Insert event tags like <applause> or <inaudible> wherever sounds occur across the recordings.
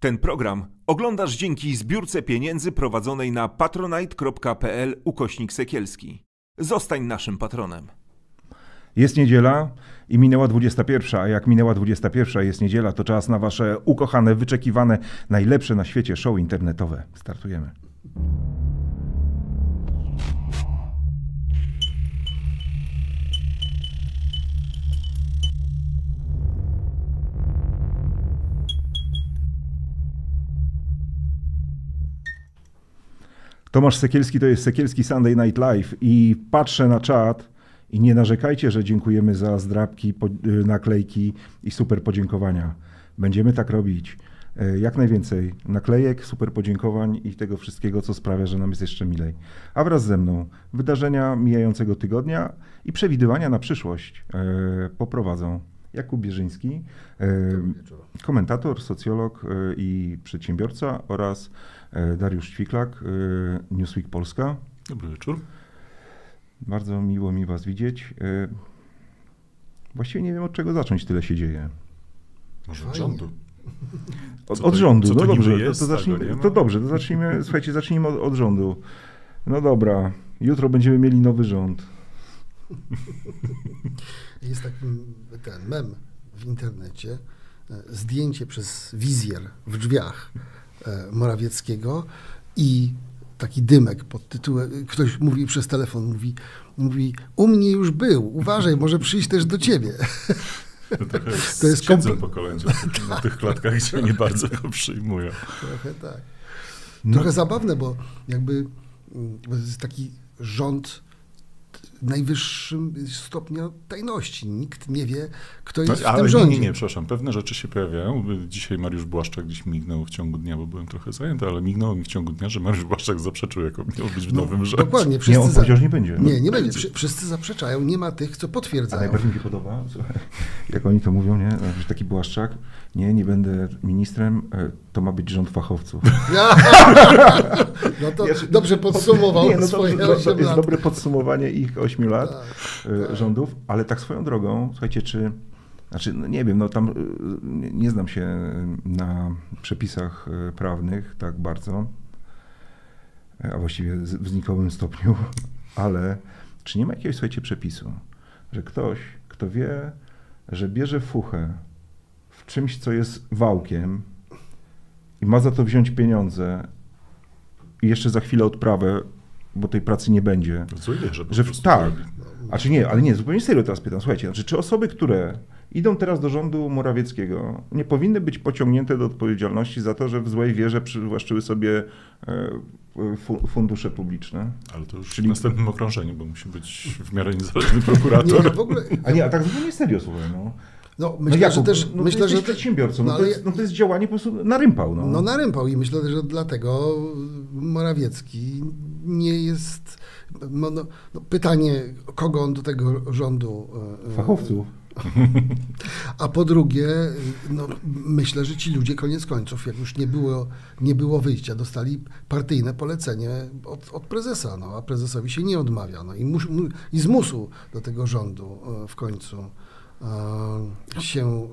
Ten program oglądasz dzięki zbiórce pieniędzy prowadzonej na patronite.pl ukośnik sekielski. Zostań naszym patronem. Jest niedziela i minęła 21, a jak minęła 21 jest niedziela, to czas na wasze ukochane, wyczekiwane, najlepsze na świecie show internetowe. Startujemy. Tomasz Sekielski to jest Sekielski Sunday Night Live i patrzę na czat i nie narzekajcie, że dziękujemy za zdrabki, y, naklejki i super podziękowania. Będziemy tak robić. E, Jak najwięcej naklejek, super podziękowań i tego wszystkiego, co sprawia, że nam jest jeszcze milej. A wraz ze mną wydarzenia mijającego tygodnia i przewidywania na przyszłość e, poprowadzą Jakub Bierzyński, e, komentator, socjolog i przedsiębiorca oraz Dariusz Ćwiklak, e, Newsweek Polska. Dobry wieczór. Bardzo miło mi Was widzieć. E, Właściwie nie wiem od czego zacząć, tyle się dzieje. Może od rządu. Od, od to- rządu, no to dobrze, jest, to, to, zacznijmy, to dobrze, to zacznijmy, słuchajcie, zacznijmy od, od rządu. No dobra, jutro będziemy mieli nowy rząd. <laughs> Jest taki ten mem w internecie, e, zdjęcie przez wizjer w drzwiach e, Morawieckiego i taki dymek pod tytułem, ktoś mówi przez telefon, mówi, mówi u mnie już był, uważaj, może przyjść też do ciebie. To, trochę To <laughs> to jest księdzem komple- pokolenia na tych klatkach, gdzie nie bardzo go przyjmują. Trochę tak. No. Trochę zabawne, bo jakby mm, bo to jest taki rząd najwyższym stopnia tajności. Nikt nie wie, kto jest w ale tym nie, rządzie. nie, nie, przepraszam, pewne rzeczy się pojawiają. Dzisiaj Mariusz Błaszczak gdzieś mignął w ciągu dnia, bo byłem trochę zajęty, ale mignął mi w ciągu dnia, że Mariusz Błaszczak zaprzeczył, jako miał być w No, nowym rządzie. Dokładnie. Nie, Wszyscy on za- nie będzie. Nie, nie będzie. Wszy- Wszyscy zaprzeczają, nie ma tych, co A potwierdzają. najbardziej mi się podoba, jak oni to mówią, nie? Że taki Błaszczak, nie, nie będę ministrem, e, to ma być rząd fachowców. <laughs> No to Ja- dobrze podsumował Nie, no swoje dobrze, to, 8 to jest dobre podsumowanie ich 8 lat Tak, e, rządów, ale tak swoją drogą, słuchajcie, czy, znaczy, no nie wiem, no tam e, nie, znam się na przepisach e, prawnych tak bardzo, a właściwie w znikowym stopniu, <laughs> ale czy nie ma jakiegoś, słuchajcie, przepisu, że ktoś, kto wie, że bierze fuchę w czymś, co jest wałkiem i ma za to wziąć pieniądze i jeszcze za chwilę odprawę, bo tej pracy nie będzie. Złej wierze po Że prostu tak. robi. A czy nie, ale nie, zupełnie serio teraz pytam. Słuchajcie, znaczy, czy osoby, które idą teraz do rządu Morawieckiego, nie powinny być pociągnięte do odpowiedzialności za to, że w złej wierze przywłaszczyły sobie e, fu, fundusze publiczne? Ale to już Czyli- w następnym okrążeniu, bo musi być w miarę niezależny Nie, prokurator. no w ogóle, A nie, a tak zupełnie serio, słuchaj, no. No myślę, no Jakub, że też, no, myślę, że przedsiębiorcą, no, no, to jest, no to jest działanie po prostu na rympał, no. No narympał i myślę, że dlatego Morawiecki nie jest. No, no, no, pytanie, kogo on do tego rządu. e, e, Fachowców. <laughs> A po drugie, no, myślę, że ci ludzie koniec końców, jak już nie było, nie było wyjścia, dostali partyjne polecenie od, od prezesa, no, a prezesowi się nie odmawia. No, i, mus, mu, I zmusu do tego rządu e, w końcu się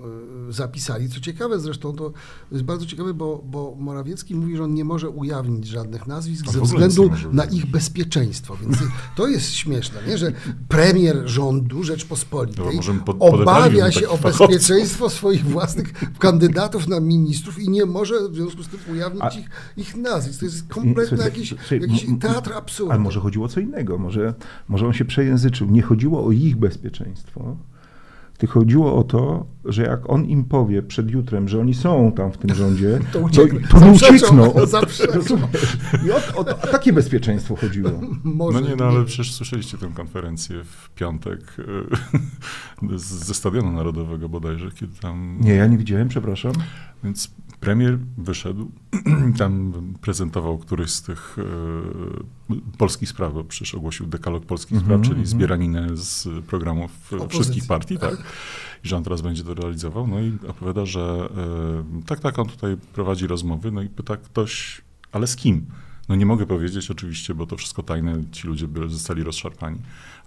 e, zapisali. Co ciekawe zresztą, to jest bardzo ciekawe, bo, bo Morawiecki mówi, że on nie może ujawnić żadnych nazwisk ze względu na ich bezpieczeństwo. Więc to jest śmieszne, nie? że premier rządu Rzeczpospolitej obawia się o bezpieczeństwo swoich własnych kandydatów na ministrów i nie może w związku z tym ujawnić ich, ich nazwisk. To jest kompletny jakiś, jakiś teatr absurdu. Ale może chodziło o co innego, może, może on się przejęzyczył. Nie chodziło o ich bezpieczeństwo, tylko chodziło o to, że jak on im powie przed jutrem, że oni są tam w tym rządzie, <laughs> To to, uciekną. to Zaprzeczą, uciekną. <laughs> I o, o, o takie bezpieczeństwo chodziło. <laughs> Może No nie, no ale przecież słyszeliście tę konferencję w piątek e, z- ze Stadionu Narodowego bodajże, kiedy tam... Nie, ja nie widziałem, przepraszam. Więc premier wyszedł, <clears throat> tam prezentował któryś z tych e, polskich spraw, bo przecież ogłosił dekalog polskich Mhm, spraw, czyli mhm. zbieraninę z programów Opozycji. wszystkich partii, tak? I że on teraz będzie to realizował. No i opowiada, że e, tak, tak, on tutaj prowadzi rozmowy, no i pyta ktoś, ale z kim? No nie mogę powiedzieć oczywiście, bo to wszystko tajne, ci ludzie by zostali rozszarpani.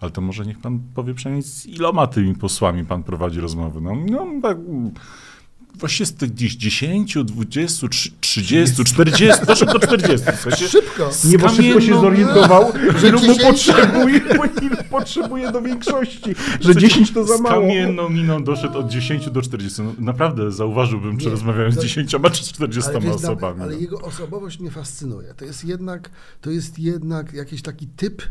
Ale to może niech pan powie przynajmniej z iloma tymi posłami pan prowadzi rozmowy. No, no tak, właściwie z tych gdzieś 10, 20, 30, 40, doszedł do 40. Słuchajcie, Szybko. z Nie, bo szybko się zorientował, że ilu mu 10. potrzebuje, <laughs> potrzebuje do większości, że 10 to za Z mało. kamienną miną doszedł od 10 do 40. No, naprawdę zauważyłbym, czy Nie, rozmawiałem z to- 10 czy 40 Ale, osobami. ale no. jego osobowość mnie fascynuje. To jest jednak, to jest jednak jakiś taki typ,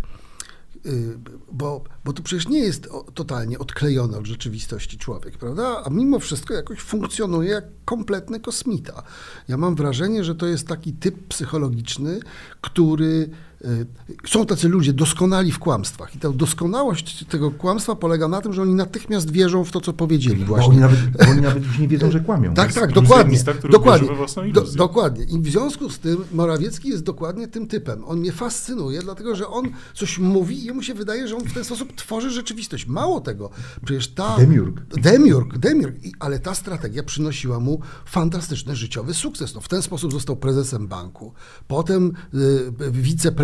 bo, bo to przecież nie jest totalnie odklejony od rzeczywistości człowiek, prawda? A mimo wszystko jakoś funkcjonuje jak kompletny kosmita. Ja mam wrażenie, że to jest taki typ psychologiczny, który. Y, Są tacy ludzie doskonali w kłamstwach i ta doskonałość tego kłamstwa polega na tym, że oni natychmiast wierzą w to, co powiedzieli Bo właśnie. oni, nawet, bo oni nawet już nie wiedzą, że kłamią. Tak, tak, dokładnie. dokładnie. Do, dokładnie. I w związku z tym Morawiecki jest dokładnie tym typem. On mnie fascynuje, dlatego że on coś mówi i jemu się wydaje, że on w ten sposób tworzy rzeczywistość. Mało tego, przecież ta... Demiurg. Demiurg, demiurg. I, ale ta strategia przynosiła mu fantastyczny życiowy sukces. No, w ten sposób został prezesem banku, potem y,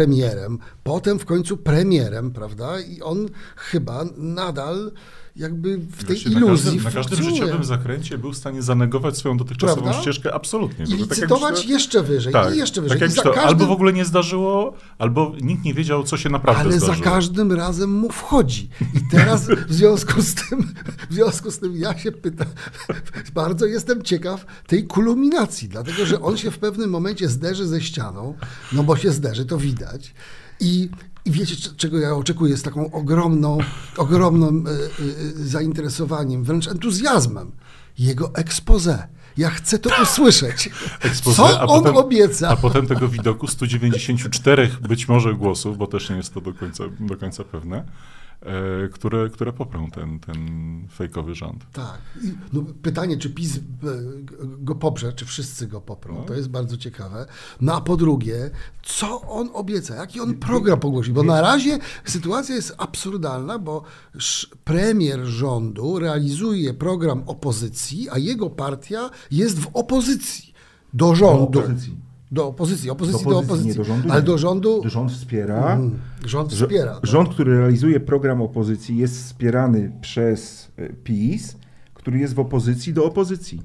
wicepremierem, potem w końcu premierem, prawda? I on chyba nadal jakby w tej iluzji na każdym, na każdym życiowym zakręcie był w stanie zanegować swoją dotychczasową Prawda? ścieżkę absolutnie. I To, że tak licytować myślę- jeszcze wyżej, tak, i jeszcze wyżej. Tak jak to każdym- albo w ogóle nie zdarzyło, albo nikt nie wiedział, co się naprawdę Ale zdarzyło. za każdym razem mu wchodzi. I teraz w związku z tym, w związku z tym ja się pytam, bardzo jestem ciekaw tej kulminacji, dlatego że on się w pewnym momencie zderzy ze ścianą, no bo się zderzy, to widać. I, i wiecie, czego ja oczekuję z taką ogromną, ogromnym e, e, zainteresowaniem, wręcz entuzjazmem. Jego expose. Ja chcę to usłyszeć. Expose, Co on potem- obieca? A potem tego widoku 194 być może głosów, bo też nie jest to do końca, do końca pewne, e, które, które poprą ten, ten fejkowy rząd. Tak. No, pytanie, czy PiS e, go poprze, czy wszyscy go poprą, No. to jest bardzo ciekawe. No a po drugie, co on obieca, jaki on program pogłosi? Bo na razie sytuacja jest absurdalna, bo premier rządu realizuje program opozycji, a jego partia jest w opozycji do rządu. opozycji. Do opozycji, opozycji Do do opozycji, opozycji. nie do rządu, Ale do rządu Rząd wspiera. Mm, rząd wspiera. tak. Rząd, który realizuje program opozycji, jest wspierany przez e, PiS, który jest w opozycji do opozycji.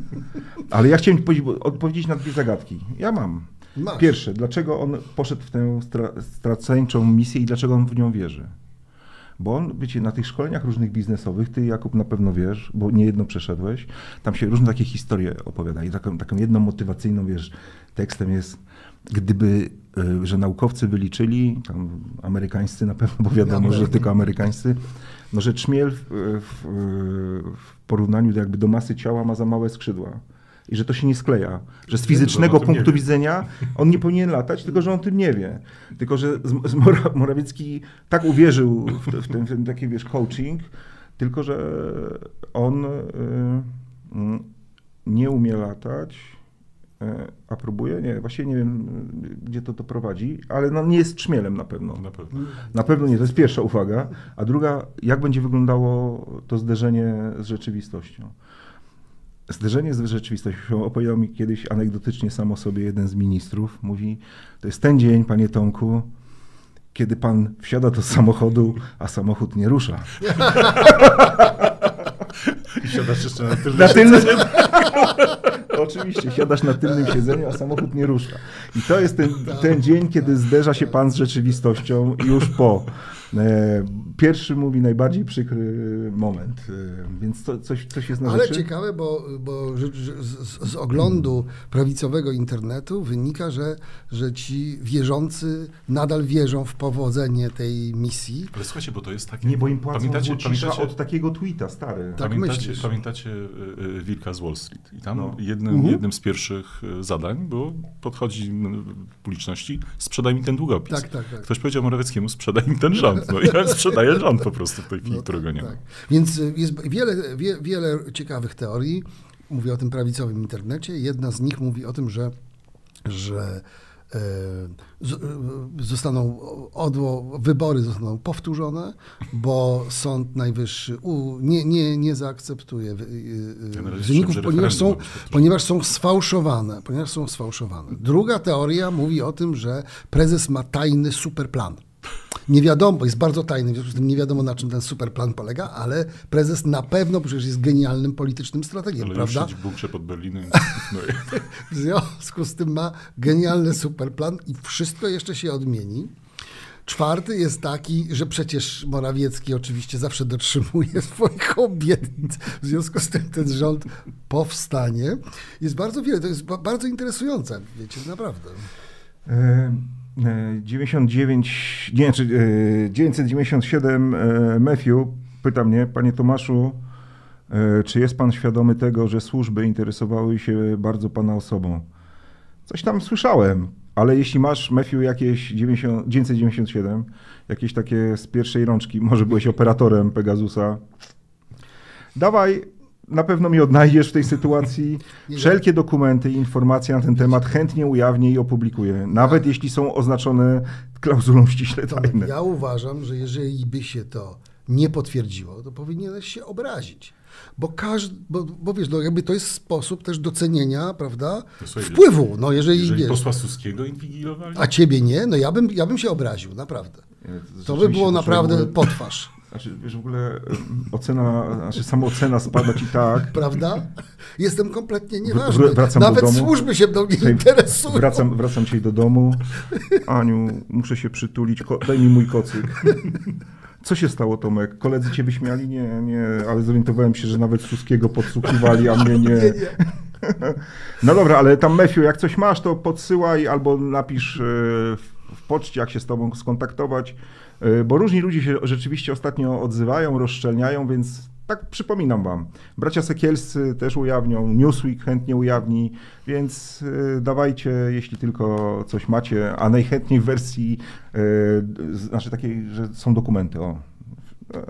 <laughs> Ale ja chciałem powiedzieć, odpowiedzieć na dwie zagadki. Ja mam. Masz. Pierwsze, dlaczego on poszedł w tę stra- straceńczą misję i dlaczego on w nią wierzy? Bo on, wiecie, na tych szkoleniach różnych biznesowych, ty Jakub na pewno wiesz, bo niejedno przeszedłeś, tam się różne takie historie opowiada i taką, taką jedną motywacyjną, wiesz, tekstem jest, gdyby, y, że naukowcy wyliczyli, tam amerykańscy na pewno, bo wiadomo, że tylko amerykańscy, no, że trzmiel w, w, w porównaniu do jakby do masy ciała ma za małe skrzydła. I że to się nie skleja. Że z fizycznego punktu widzenia on nie powinien latać, tylko że on tym nie wie. Tylko, że Morawiecki tak uwierzył w, te- w, ten, ten taki, wiesz, coaching, tylko, że on y, y, nie umie latać, y, a próbuje, nie, właściwie nie wiem, y, gdzie to doprowadzi, ale no, nie jest trzmielem na pewno. Na pewno. Na pewno nie, to jest pierwsza uwaga. A druga, jak będzie wyglądało to zderzenie z rzeczywistością? Zderzenie z rzeczywistością opowiedział mi kiedyś anegdotycznie sam o sobie jeden z ministrów. Mówi, to jest ten dzień, panie Tomku, kiedy pan wsiada do samochodu, a samochód nie rusza. <laughs> I siadasz jeszcze na tylnym Na tylnym... <laughs> Oczywiście, siadasz na tylnym siedzeniu, a samochód nie rusza. I to jest ten, ten dzień, kiedy zderza się pan z rzeczywistością już po. E, pierwszy mówi najbardziej przykry moment, e, więc to, coś, coś jest na Ale rzeczy. ciekawe, bo, bo z, z oglądu prawicowego internetu wynika, że, że ci wierzący nadal wierzą w powodzenie tej misji. Ale słuchajcie, bo to jest takie... Nie, bo im płacą pamiętacie, pamiętacie, od takiego tweeta, stary. Tak pamiętacie, myślisz. pamiętacie y, y, Wilka z Wall Street? I tam No. jednym, Mhm. jednym z pierwszych y, zadań było, podchodzi publiczności, sprzedaj mi ten długopis. Tak, tak, tak. Ktoś powiedział Morawieckiemu, sprzedaj mi ten rząd. No i ja sprzedaję rząd po prostu w tej chwili, No którego nie ma. tak. Więc y, jest wiele, wie, wiele ciekawych teorii. Mówię o tym prawicowym internecie. Jedna z nich mówi o tym, że, że e, e, zostaną odło, wybory zostaną powtórzone, bo Sąd Najwyższy u, nie, nie, nie zaakceptuje wyników, ponieważ są, ma ponieważ są sfałszowane. Ponieważ są sfałszowane. Druga teoria mówi o tym, że prezes ma tajny superplan. Nie wiadomo, jest bardzo tajny, w związku z tym nie wiadomo, na czym ten super plan polega, ale prezes na pewno przecież jest genialnym politycznym strategiem, Ale prawda? siedzi w bunkrze pod Berlinem. <laughs> No. W związku z tym ma genialny superplan i wszystko jeszcze się odmieni. Czwarty jest taki, że przecież Morawiecki oczywiście zawsze dotrzymuje <laughs> swoich obietnic. W związku z tym ten rząd powstanie. Jest bardzo wiele, to jest ba- bardzo interesujące, wiecie, naprawdę. 99, nie, czy, e, 997 e, Matthew pyta mnie, panie Tomaszu, e, czy jest pan świadomy tego, że służby interesowały się bardzo pana osobą? Coś tam słyszałem, ale jeśli masz, Matthew, jakieś 90, 997, jakieś takie z pierwszej rączki, może byłeś operatorem Pegasusa, dawaj, na pewno mnie odnajdziesz w tej sytuacji. <laughs> Wszelkie dokumenty i informacje na ten temat chętnie ujawnię i opublikuję, nawet jeśli są oznaczone klauzulą <laughs> ściśle tajne. ja uważam, że jeżeli by się to nie potwierdziło, to powinieneś się obrazić. Bo każdy, bo, bo wiesz, no jakby to jest sposób też docenienia, prawda, No słuchaj, wpływu. No jeżeli, Jeżeli wiesz, posła Suskiego inwigilowali? a ciebie nie, no ja bym, ja bym się obraził, naprawdę. To by było naprawdę potwarz, Znaczy, wiesz, w ogóle ocena, znaczy samoocena spada ci tak. prawda? Jestem kompletnie wr- nieważny. wracam do Nawet domu. służby się mną nie Słuchaj, interesują. Wracam, wracam dzisiaj do domu. Aniu, muszę się przytulić, daj mi mój kocyk. Co się stało, Tomek? Koledzy cię wyśmiali? Nie, nie, ale zorientowałem się, że nawet Suskiego podsłuchiwali, a mnie nie. <laughs> No dobra, ale tam Mefiu, jak coś masz, to podsyłaj albo napisz e, w w poczcie, jak się z tobą skontaktować, E, bo różni ludzie się rzeczywiście ostatnio odzywają, rozszczelniają, więc tak przypominam wam. Bracia Sekielscy też ujawnią, Newsweek chętnie ujawni, więc e, dawajcie, jeśli tylko coś macie, a najchętniej w wersji, z- znaczy takiej, że są dokumenty, o, E,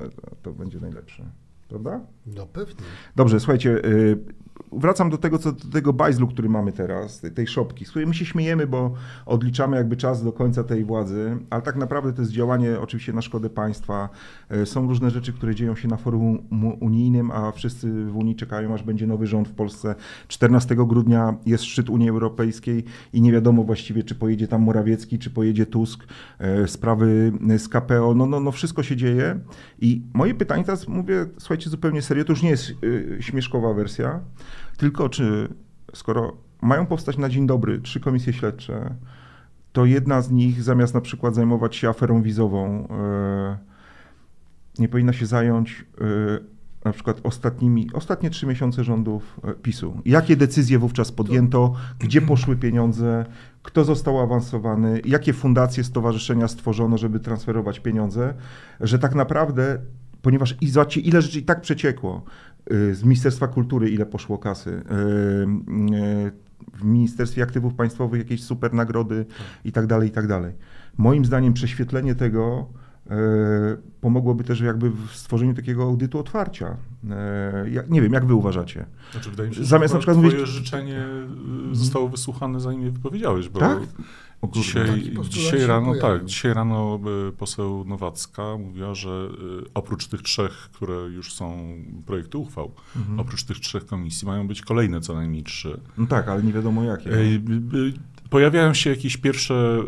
to będzie najlepsze, prawda? No pewnie. Dobrze, słuchajcie, y, wracam do tego, co, do tego bajzlu, który mamy teraz, tej, szopki, z której my się śmiejemy, bo odliczamy jakby czas do końca tej władzy, ale tak naprawdę to jest działanie oczywiście na szkodę państwa. Y, Są różne rzeczy, które dzieją się na forum unijnym, a wszyscy w Unii czekają, aż będzie nowy rząd w Polsce. 14 grudnia jest szczyt Unii Europejskiej i nie wiadomo właściwie, czy pojedzie tam Morawiecki, czy pojedzie Tusk, y, sprawy z KPO, no, no, no wszystko się dzieje. I moje pytanie teraz, mówię, słuchajcie, zupełnie serio, to już nie jest y, śmieszkowa wersja, tylko czy skoro mają powstać na dzień dobry trzy komisje śledcze, to jedna z nich zamiast na przykład zajmować się aferą wizową, y, nie powinna się zająć y, na przykład ostatnimi, ostatnie trzy miesiące rządów y, PiSu. Jakie decyzje wówczas podjęto, gdzie poszły pieniądze, kto został awansowany, jakie fundacje, stowarzyszenia stworzono, żeby transferować pieniądze, że tak naprawdę, ponieważ i zobaczcie, ile rzeczy i tak przeciekło, z Ministerstwa Kultury ile poszło kasy, y, y, w Ministerstwie Aktywów Państwowych jakieś super nagrody i tak dalej, i tak dalej. Moim zdaniem prześwietlenie tego pomogłoby też jakby w stworzeniu takiego audytu otwarcia. Ja, nie wiem, jak wy uważacie? Znaczy, wydaje mi się, Zamiast że na przykład twoje mówić- życzenie y, zostało wysłuchane, zanim je wypowiedziałeś, bo Tak? Dzisiaj, postulat dzisiaj rano, pojawił. tak, dzisiaj rano poseł Nowacka mówiła, że y, oprócz tych trzech, które już są projekty uchwał, Mhm. oprócz tych trzech komisji mają być kolejne co najmniej trzy. No tak, ale nie wiadomo jakie. Y, Pojawiają się jakieś pierwsze,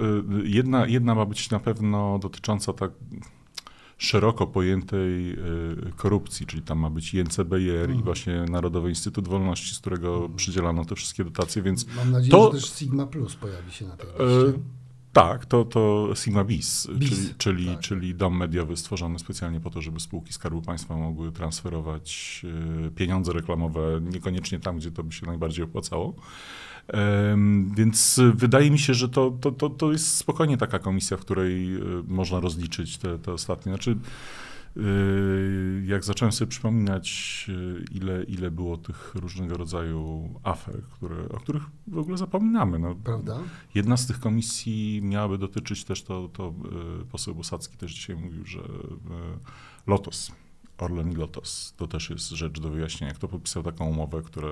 y, jedna, jedna ma być na pewno dotycząca tak szeroko pojętej y, korupcji, czyli tam ma być INCBR i właśnie Narodowy Instytut Wolności, z którego przydzielano te wszystkie dotacje, więc Mam nadzieję, To- że też Sigma Plus pojawi się na tej e, liście. tak, to, to Sigma Bis, BIS, czyli, czyli, tak. czyli dom mediowy stworzony specjalnie po to, żeby spółki Skarbu Państwa mogły transferować y, pieniądze reklamowe, niekoniecznie tam, gdzie to by się najbardziej opłacało. Więc y, wydaje mi się, że to, to, to, to jest spokojnie taka komisja, w której y, można rozliczyć te, te ostatnie. Znaczy, y, jak zacząłem sobie przypominać, ile, ile było tych różnego rodzaju afer, które, o których w ogóle zapominamy. No, Prawda? Jedna z tych komisji miałaby dotyczyć też, to, to poseł Bosacki też dzisiaj mówił, że Lotos, Orlen i Lotos, to też jest rzecz do wyjaśnienia. Kto podpisał taką umowę, która,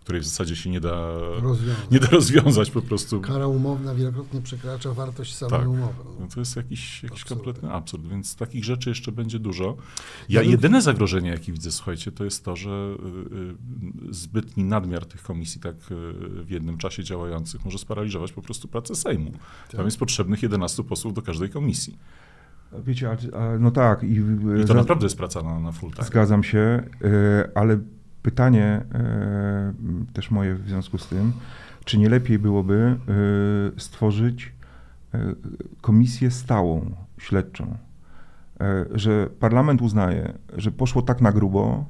której w zasadzie się nie da, Rozwiązać. nie da rozwiązać po prostu. Kara umowna wielokrotnie przekracza wartość samej Tak. umowy. No to jest jakiś, jakiś Absurd. kompletny absurd, więc takich rzeczy jeszcze będzie dużo. Ja jedyne zagrożenie, jakie widzę, słuchajcie, to jest to, że y, y, zbytni nadmiar tych komisji tak y, w jednym czasie działających może sparaliżować po prostu pracę Sejmu. Tak. Tam jest potrzebnych 11 posłów do każdej komisji. Wiecie, a, a, no tak. I, I to za- naprawdę jest praca na, na full time. Zgadzam się, e, ale pytanie e, też moje w związku z tym, czy nie lepiej byłoby e, stworzyć e, komisję stałą, śledczą, E, że parlament uznaje, że poszło tak na grubo,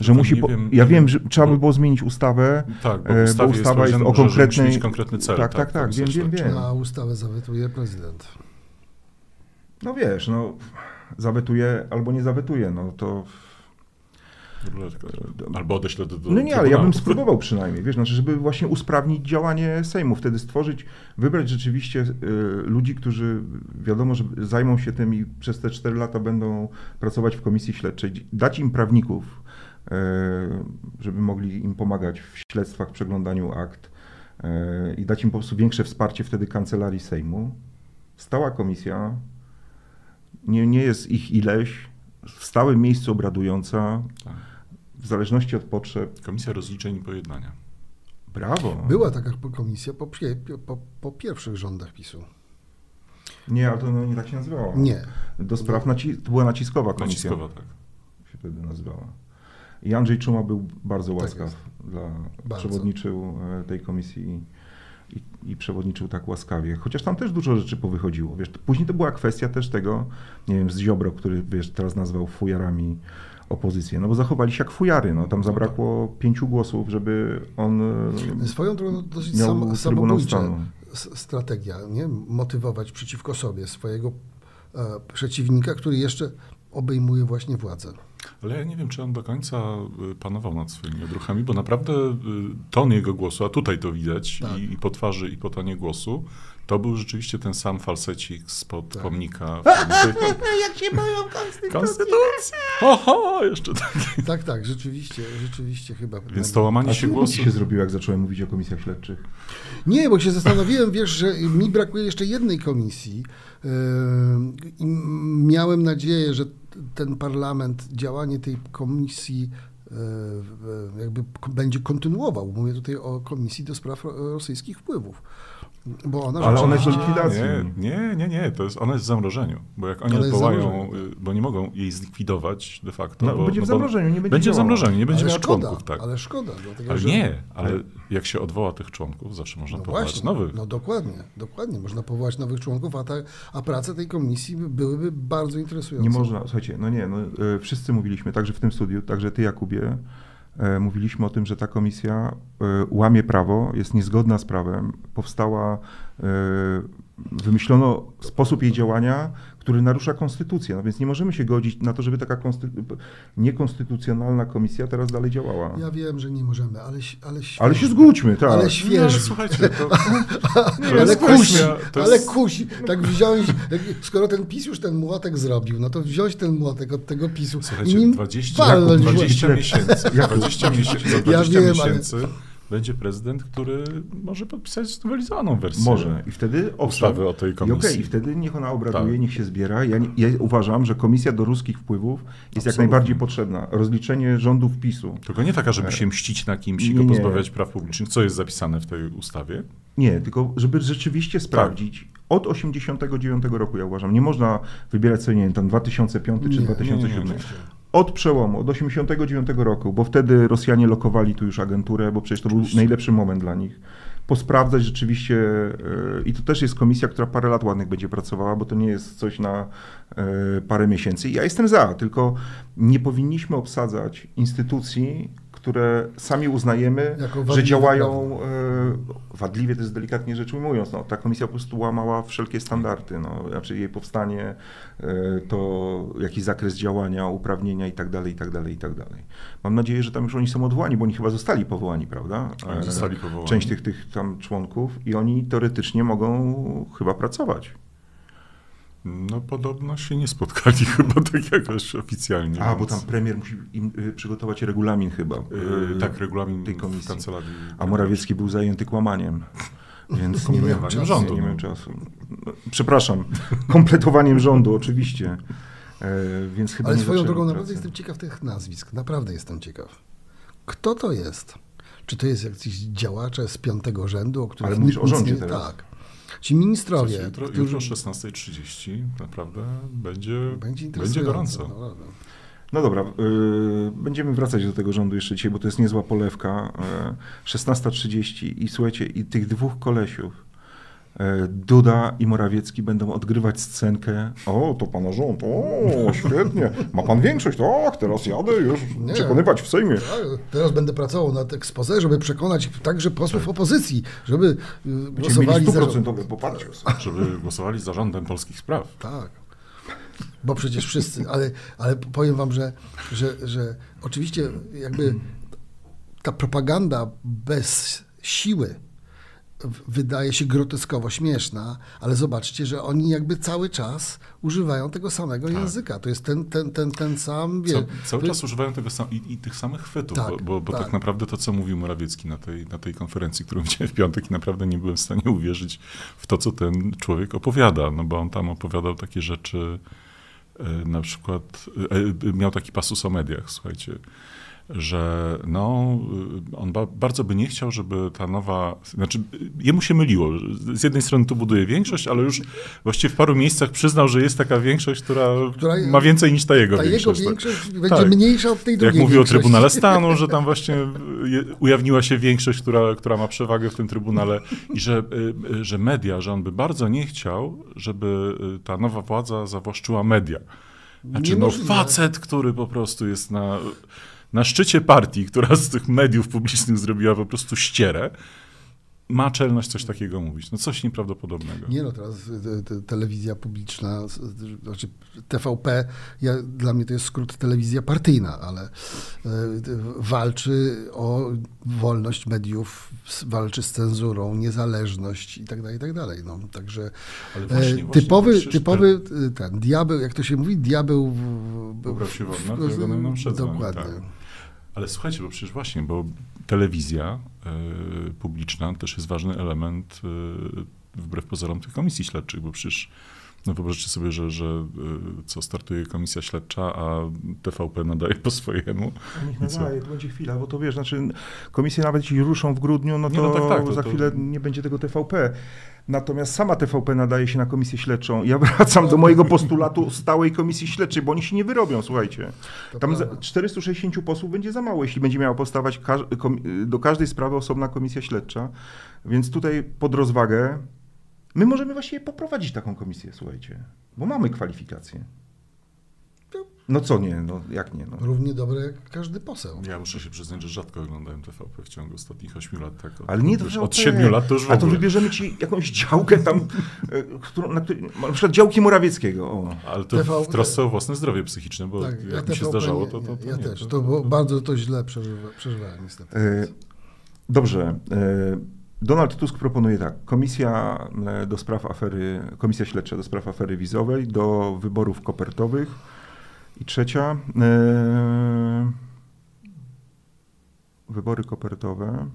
że To musi. Po, wiem- ja wiem, wiem, że trzeba by bo- było zmienić ustawę. Tak, bo e, ustawie ustawa jest, jest, o że- że musi konkretnej. mieć konkretny cel. Tak, tak, tak, wiem, jest wiem, wiem. A ustawę zawetuje prezydent. No wiesz, no zawetuje albo nie zawetuje, no to. Albo odeślę do, do No nie, ale ja bym spróbował przynajmniej, wiesz, znaczy, żeby właśnie usprawnić działanie Sejmu, wtedy stworzyć, wybrać rzeczywiście y, ludzi, którzy wiadomo, że zajmą się tym i przez te 4 lata będą pracować w komisji śledczej, dać im prawników, y, żeby mogli im pomagać w śledztwach, przeglądaniu akt y, i dać im po prostu większe wsparcie wtedy kancelarii Sejmu. Stała komisja, nie, nie jest ich ileś, w stałym miejscu obradująca, Tak. w zależności od potrzeb. Komisja rozliczeń i pojednania. Brawo. Była taka komisja po, po, po pierwszych rządach PiSu. Nie, ale to no, nie tak się nazywała. Nie. Do spraw naci- to była naciskowa komisja. Naciskowa, tak. się wtedy nazywała. I Andrzej Czuma był bardzo Tak łaskaw. jest. dla, Bardzo. przewodniczył e, tej komisji i, i przewodniczył tak łaskawie. Chociaż tam też dużo rzeczy powychodziło. Wiesz, później to była kwestia też tego, nie wiem, z Ziobro, który wiesz, teraz nazwał fujarami opozycję. No bo zachowali się jak fujary. No, tam zabrakło pięciu głosów, żeby on e, Swoją drogą dosyć sam, samobójcza strategia, nie? Motywować przeciwko sobie swojego e, przeciwnika, który jeszcze obejmuje właśnie władzę. Ale ja nie wiem, czy on do końca y, panował nad swoimi odruchami, bo naprawdę y, ton jego głosu, a tutaj to widać Tak. i, i po twarzy, i po tonie głosu, to był rzeczywiście ten sam falsecik spod Tak. pomnika. <laughs> Jak się boją konstytucji. Konstytucji! Ho, ho, jeszcze tak. Tak, tak, rzeczywiście, rzeczywiście chyba. Więc to łamanie A się co głosu... ci się zrobiło, jak zacząłem mówić o komisjach śledczych? Nie, bo się zastanowiłem, wiesz, że mi brakuje jeszcze jednej komisji yy, i miałem nadzieję, że ten parlament, działanie tej komisji yy, jakby będzie kontynuował. Mówię tutaj o komisji do spraw ro- rosyjskich wpływów. Bo ona Ale ona jest rzeczywiście- likwidacji. Nie, nie, nie, nie, to jest, ona jest w zamrożeniu, bo jak oni Ona w odwołają, y, bo nie mogą jej zlikwidować de facto. No, bo, będzie w zamrożeniu, nie będzie Będzie w zamrożeniu, nie będzie ale miała szkoda, członków, tak. ale szkoda, dlatego Ale że... nie, ale jak się odwoła tych członków, zawsze można No powołać właśnie, nowych. no dokładnie, dokładnie. Można powołać nowych członków, a, ta, a prace tej komisji by- byłyby bardzo interesujące. Nie można, słuchajcie, no nie, no, e, wszyscy mówiliśmy, także w tym studiu, także ty Jakubie, mówiliśmy o tym, że ta komisja e, łamie prawo, jest niezgodna z prawem, powstała, e, wymyślono sposób jej działania, który narusza konstytucję, no więc nie możemy się godzić na to, żeby taka konsty- niekonstytucjonalna komisja teraz dalej działała. Ja wiem, że nie możemy, ale, ale świeżo. Ale się zgódźmy, tak. Ale No, ale świeżo. słuchajcie, to, <laughs> ale jest kusi, ale kusi. Tak wziąć, skoro ten PiS już ten młotek zrobił, no to wziąć ten młotek od tego PiSu Słuchajcie, nim 20, walnąć w łeb. 20 miesięcy, <laughs> Jakub, 20 miesięcy, za Ja 20 wiem, ale- miesięcy będzie prezydent, który może podpisać znowelizowaną wersję Może. I wtedy ustawy o tej I okej, komisji. i wtedy niech ona obraduje, Tak. niech się zbiera. Ja, nie- ja uważam, że komisja do ruskich wpływów jest jak Absolutnie. najbardziej potrzebna. Rozliczenie rządów PiSu. Tylko nie taka, żeby się mścić na kimś i go pozbawiać praw publicznych, co jest zapisane w tej ustawie. Nie, tylko żeby rzeczywiście sprawdzić. Od 89 roku, ja uważam, nie można wybierać sobie, nie wiem, tam 2005 czy Nie, nie, 2007. nie, nie. Od przełomu, od 89 roku, bo wtedy Rosjanie lokowali tu już agenturę, bo przecież to był najlepszy moment dla nich. Posprawdzać rzeczywiście, yy, i to też jest komisja, która parę lat ładnych będzie pracowała, bo to nie jest coś na yy, parę miesięcy. Ja jestem za, tylko nie powinniśmy obsadzać instytucji, które sami uznajemy, że działają yy, wadliwie, to jest delikatnie rzecz ujmując. No, ta komisja po prostu łamała wszelkie standardy. No, znaczy jej powstanie, yy, to jakiś zakres działania, uprawnienia i tak dalej, i tak dalej, i tak dalej. Mam nadzieję, że tam już oni są odwołani, bo oni chyba zostali powołani, prawda? Oni E, zostali powołani. Część tych, tych tam członków i oni teoretycznie mogą chyba pracować. No podobno się nie spotkali <laughs> chyba tak jakoś oficjalnie. A, bo więc- tam premier musi im y, przygotować regulamin chyba. Yy, tak, regulamin tej komisji. kancelarii. A Morawiecki był zajęty kłamaniem. <laughs> Więc nie miał Kompletowaniem czasu. rządu, Nie no. czasu. No, Przepraszam, <laughs> kompletowaniem rządu, oczywiście. E, więc chyba Ale swoją drogą pracy. naprawdę jestem ciekaw tych nazwisk. Naprawdę jestem ciekaw. Kto to jest? Czy to jest jakiś działacze z piątego rzędu, o których Ale mówisz nic- o rządzie nie, teraz. Tak. Ci ministrowie, jutro, którzy... jutro o 16.30 naprawdę będzie, Będzie będzie gorąco. No, no, no. No dobra, y, będziemy wracać do tego rządu jeszcze dzisiaj, bo to jest niezła polewka. Y, 16.30 i słuchajcie, i tych dwóch kolesiów, Duda i Morawiecki będą odgrywać scenkę. O, to pana rząd, o, świetnie. Ma pan większość, tak, teraz jadę już Nie. przekonywać w Sejmie. Tak, Teraz będę pracował nad expose, żeby przekonać także posłów opozycji, żeby y, Będziemy głosowali mieli za... stuprocentowe poparcie. Żeby głosowali za rządem polskich spraw. Tak. Bo przecież wszyscy, ale, ale powiem wam, że, że, że oczywiście jakby ta propaganda bez siły wydaje się groteskowo śmieszna, ale zobaczcie, że oni jakby cały czas używają tego samego języka. To jest ten, ten, ten, ten sam, wie, Ca, cały czas używają tego sam, i, i tych samych chwytów, Tak, bo, bo, bo tak. tak. naprawdę to, co mówił Morawiecki na tej, na tej konferencji, którą <laughs> widziałem w piątek i naprawdę nie byłem w stanie uwierzyć w to, co ten człowiek opowiada, no bo on tam opowiadał takie rzeczy, e, na przykład e, e, miał taki pasus o mediach, słuchajcie, że no, on ba, bardzo by nie chciał, żeby ta nowa, znaczy jemu się myliło. Z jednej strony tu buduje większość, ale już właściwie w paru miejscach przyznał, że jest taka większość, która, Która- ma więcej niż ta jego ta jego większość. tak. większość będzie Tak. mniejsza od tej Jak drugiej mówił o. Trybunale <laughs> Stanu, że tam właśnie je- ujawniła się większość, która, która ma przewagę w tym Trybunale i że, y, że media, że on by bardzo nie chciał, żeby y, ta nowa władza zawłaszczyła media. Znaczy, no facet, który po prostu jest na, na szczycie partii, która z tych mediów publicznych zrobiła po prostu ścierę, ma czelność coś takiego mówić. No coś nieprawdopodobnego. Nie no, teraz y, te- telewizja publiczna, znaczy TVP, ja, dla mnie to jest skrót telewizja partyjna, ale y, walczy o wolność mediów, walczy z cenzurą, niezależność i tak dalej, i tak dalej. No, także Ale e, właśnie, właśnie, typowy, typowy y, ten diabeł, jak to się mówi, diabeł w, w, się w w- nam przedzwoni, Dokładnie. tak. Ale słuchajcie, bo przecież właśnie, bo telewizja y, publiczna też jest ważny element y, wbrew pozorom tych komisji śledczych, bo przecież no wyobraźcie sobie, że, że y, co startuje komisja śledcza, a TVP nadaje po swojemu. Niech nadaje, to będzie chwila, bo to wiesz, znaczy komisje nawet jeśli ruszą w grudniu, no to Nie, no tak, tak, to- za to- chwilę nie będzie tego TVP. Natomiast sama TVP nadaje się na komisję śledczą. Ja <laughs> wracam do mojego postulatu stałej komisji śledczej, bo oni się nie wyrobią, słuchajcie. Tam za- prawda. 460 posłów będzie za mało, jeśli będzie miała powstawać do każdej sprawy osobna komisja śledcza. Więc tutaj pod rozwagę my możemy właściwie poprowadzić taką komisję, słuchajcie, bo mamy kwalifikacje. No co nie, no jak nie, no. Równie dobre jak każdy poseł. Ja muszę się przyznać, że rzadko oglądałem TVP w ciągu ostatnich 8 lat. Tak, od, Ale nie od, to, od OP. 7 lat to już w A to ogóle. wybierzemy ci jakąś działkę tam, <laughs> e, którą, na, której, na przykład działki Morawieckiego. O. Ale to TV w trosce o własne zdrowie psychiczne, bo Tak, jak ja mi się TVP zdarzało, nie, to, to, nie, to Ja nie, też. to- To, było bardzo to źle przeżywa, przeżywałem niestety. E, Dobrze. e, Donald Tusk proponuje tak. Komisja do spraw afery, komisja śledcza do spraw afery wizowej, do wyborów kopertowych. I trzecia. E, wybory kopertowe.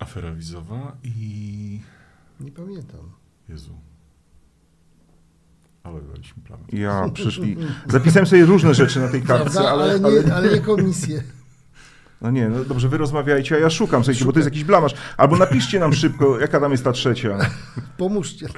Afera wizowa i... Nie pamiętam. Jezu. Ale daliśmy prawo. Ja przyszli. Zapisałem sobie różne rzeczy na tej kartce, ale, ale, ale, nie, ale nie komisję. No nie, no dobrze, wy rozmawiajcie, a ja szukam, słuchajcie, bo to jest jakiś blamasz. Albo napiszcie nam szybko, jaka tam jest ta trzecia. Pomóżcie.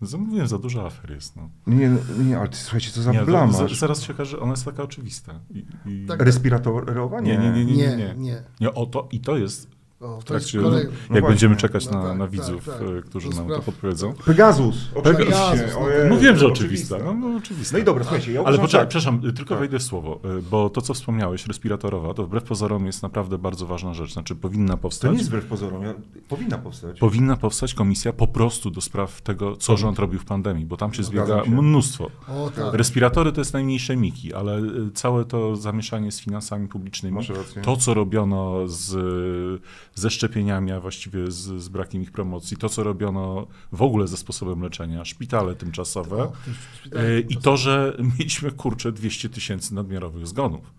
Zamówiłem, za dużo afer jest. No. Nie, nie, ale ty, słuchajcie, co za Nie, blamasz. zaraz się okaże, że ona jest taka oczywista. I, i... Tak. Respiratorowa? Nie, nie, nie, nie, nie, Nie, nie. nie. Nie, o to, I to jest, O, w to trakcie, kolej... No jak właśnie. będziemy czekać No na, tak, na tak, widzów, tak. e, którzy To nam to spraw- podpowiedzą. Pegasus, oczywiście. Pegasus, no. Ojej, No wiem, że to oczywista. No, no, oczywista. No i dobra, słuchajcie, ja Ale poczekaj, tak. przepraszam, y, tylko Tak. wejdę w słowo, y, bo to, co wspomniałeś, respiratorowa, to wbrew pozorom jest naprawdę bardzo ważna rzecz. Znaczy, powinna To powstać. nie jest wbrew pozorom, ja, powinna powstać. Powinna powstać komisja po prostu do spraw tego, co rząd robił w pandemii, bo tam się Zgadzam zbiega się. mnóstwo. O, tak. Respiratory to jest najmniejsze miki, ale całe to zamieszanie z finansami publicznymi, to co robiono z, ze szczepieniami, a właściwie z, z brakiem ich promocji, to co robiono w ogóle ze sposobem leczenia, szpitale tymczasowe szpitalu y, i to, że mieliśmy kurczę 200 tysięcy nadmiarowych zgonów.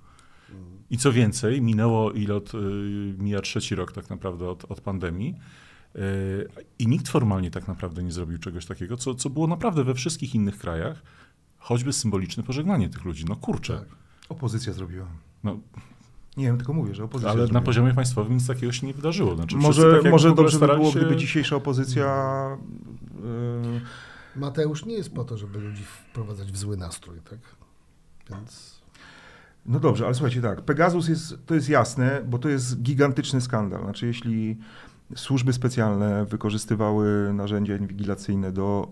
I co więcej, minęło ile od, y, mija trzeci rok tak naprawdę od, od pandemii y, i nikt formalnie tak naprawdę nie zrobił czegoś takiego, co, co było naprawdę we wszystkich innych krajach, choćby symboliczne pożegnanie tych ludzi. No kurczę, Tak. Opozycja zrobiła. no, Nie wiem, tylko mówię, że opozycja ale na poziomie państwowym nic takiego się nie wydarzyło. Znaczy, Może, tak może dobrze by było, się- gdyby dzisiejsza opozycja e, Mateusz nie jest po to, żeby ludzi wprowadzać w zły nastrój, tak? Więc No dobrze, ale słuchajcie tak, Pegasus jest, to jest jasne, bo to jest gigantyczny skandal. Znaczy jeśli służby specjalne wykorzystywały narzędzia inwigilacyjne do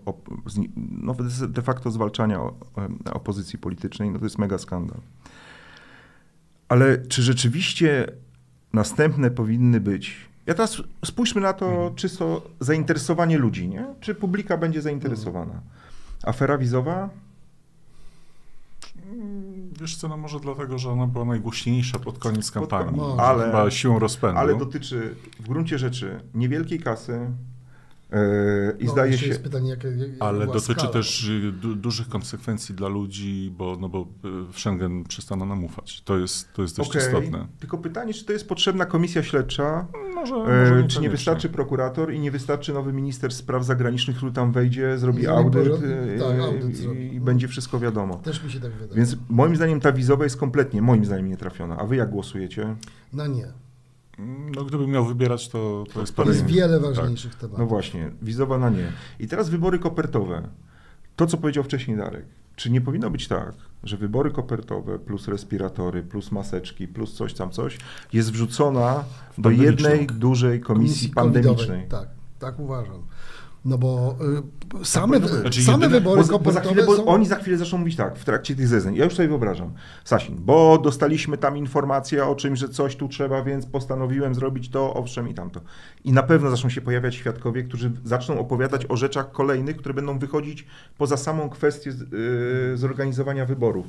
no, de facto zwalczania opozycji politycznej, no to jest mega skandal. Ale czy rzeczywiście następne powinny być... Ja teraz spójrzmy na to czysto zainteresowanie ludzi, nie? Czy publika będzie zainteresowana? Afera wizowa? Wiesz co, no może dlatego, że ona była najgłośniejsza pod koniec kampanii. Może. Ale- Chyba siłą rozpędu. Ale dotyczy w gruncie rzeczy niewielkiej kasy i no, zdaje się. jest pytanie, jaka, jaka Ale dotyczy skala. też y, du, dużych konsekwencji dla ludzi, bo, no bo y, w Schengen przestano nam ufać. To jest, to jest dość Okej, istotne. Tylko pytanie, czy to jest potrzebna komisja śledcza, Może, e, może czy nie wystarczy prokurator i nie wystarczy nowy minister spraw zagranicznych, który tam wejdzie, zrobi Zrobi audyt, porządek, e, tak, audyt i, i będzie wszystko wiadomo. Też mi się tak wydaje. Więc moim zdaniem ta wizowa jest kompletnie, moim zdaniem, nietrafiona. A wy jak głosujecie? Na nie. No gdybym miał wybierać, to, to jest To jest pewnie- wiele tak. ważniejszych tematów. No właśnie, wizowa na nie. I teraz wybory kopertowe. To, co powiedział wcześniej Darek. Czy nie powinno być tak, że wybory kopertowe plus respiratory, plus maseczki, plus coś tam coś jest wrzucona do jednej dużej komisji, pandemicznej? covidowej. Tak, tak uważam. No bo y, same. Znaczy, same jedyne- wybory Bo, bo, za chwilę, bo są... oni za chwilę zaczną mówić tak, w trakcie tych zeznań. Ja już sobie wyobrażam. Sasin, bo dostaliśmy tam informację o czymś, że coś tu trzeba, więc postanowiłem zrobić to, owszem i tamto. I na pewno zaczną się pojawiać świadkowie, którzy zaczną opowiadać o rzeczach kolejnych, które będą wychodzić poza samą kwestię z, yy, zorganizowania wyborów.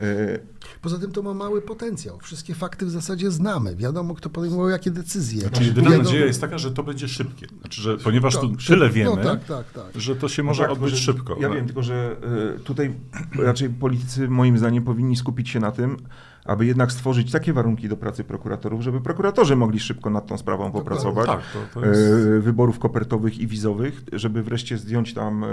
Yy, Poza tym to ma mały potencjał. Wszystkie fakty w zasadzie znamy. Wiadomo, kto podejmował jakie decyzje. Znaczy, jedyna Wiadomo- nadzieja jest taka, że to będzie szybkie. Znaczy, że ponieważ tu Tak, tyle no wiemy, tak, tak, tak. że to się No może tak, odbyć szybko. Ja No. wiem, tylko że y, tutaj <clears throat> raczej politycy moim zdaniem powinni skupić się na tym, aby jednak stworzyć takie warunki do pracy prokuratorów, żeby prokuratorzy mogli szybko nad tą sprawą popracować. Tak, to, to jest... e, wyborów kopertowych i wizowych, żeby wreszcie zdjąć tam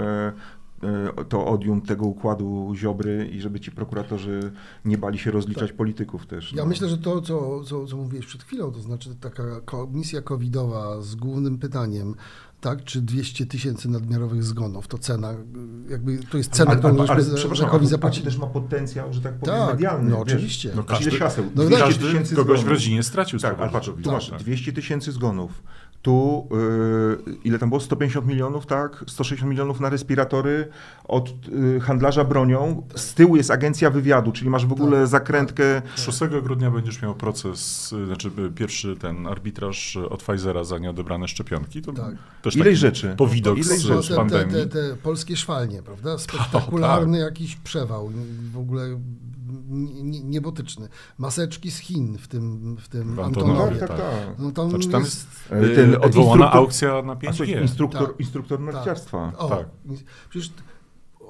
to odium tego układu Ziobry i żeby ci prokuratorzy nie bali się rozliczać polityków też. Ja no. myślę, że to, co, co, co mówiłeś przed chwilą, to znaczy taka komisja covidowa z głównym pytaniem, tak, czy 200 tysięcy nadmiarowych zgonów, to cena, jakby to jest cena, ale, którą ale, ale, za- to zapłacili. też ma potencjał, że tak powiem, Tak, medialny. no wiesz. oczywiście. No Znaczy, każdy- haseł? no 200 Każdy tysięcy kogoś w zgonów. rodzinie stracił Tak, ale patrz, tu COVID-u, masz tak. 200 tysięcy zgonów. Tu, yy, ile tam było? 150 milionów, tak? 160 milionów na respiratory od yy, handlarza bronią. Z tyłu jest agencja wywiadu, czyli masz w ogóle Tak, zakrętkę. 6 grudnia będziesz miał proces, y, znaczy y, pierwszy ten arbitraż y, od Pfizera za nieodebrane szczepionki. To Tak. też rzeczy. Powidok Ileś z, rzeczy. z te, te, pandemii. te, te polskie szwalnie, prawda? <laughs> Spektakularny jakiś przewał, w ogóle niebotyczny. Maseczki z Chin w tym, w tym Antonowie. Tak, tak, tak. tak. No tam Znaczy, tam jest... E, Y, ten odwołana instruktor- aukcja na A słuchaj, 5G. instruktor, Tak. instruktor narciarstwa. O, Tak. Przecież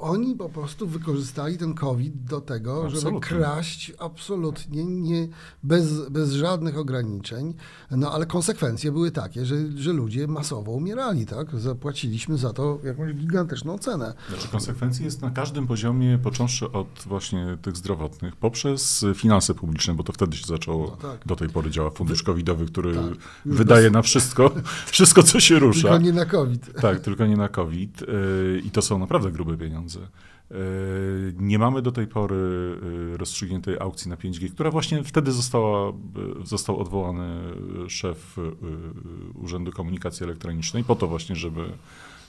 oni po prostu wykorzystali ten COVID do tego, żeby Absolutnie. kraść absolutnie nie, bez, bez żadnych ograniczeń. No ale konsekwencje były takie, że, że ludzie masowo umierali, tak? Zapłaciliśmy za to jakąś gigantyczną cenę. Znaczy konsekwencji jest na każdym poziomie, począwszy od właśnie tych zdrowotnych, poprzez finanse publiczne, bo to wtedy się zaczęło, No tak. do tej pory działa fundusz covidowy, który Tak. Wydaje bez- na wszystko, wszystko co się rusza. Tylko nie na COVID. Tak, tylko nie na COVID. Yy, I to są naprawdę grube pieniądze. Yy, Nie mamy do tej pory yy, rozstrzygniętej aukcji na 5G, która właśnie wtedy została, yy, został odwołany szef yy, Urzędu Komunikacji Elektronicznej po to właśnie, żeby,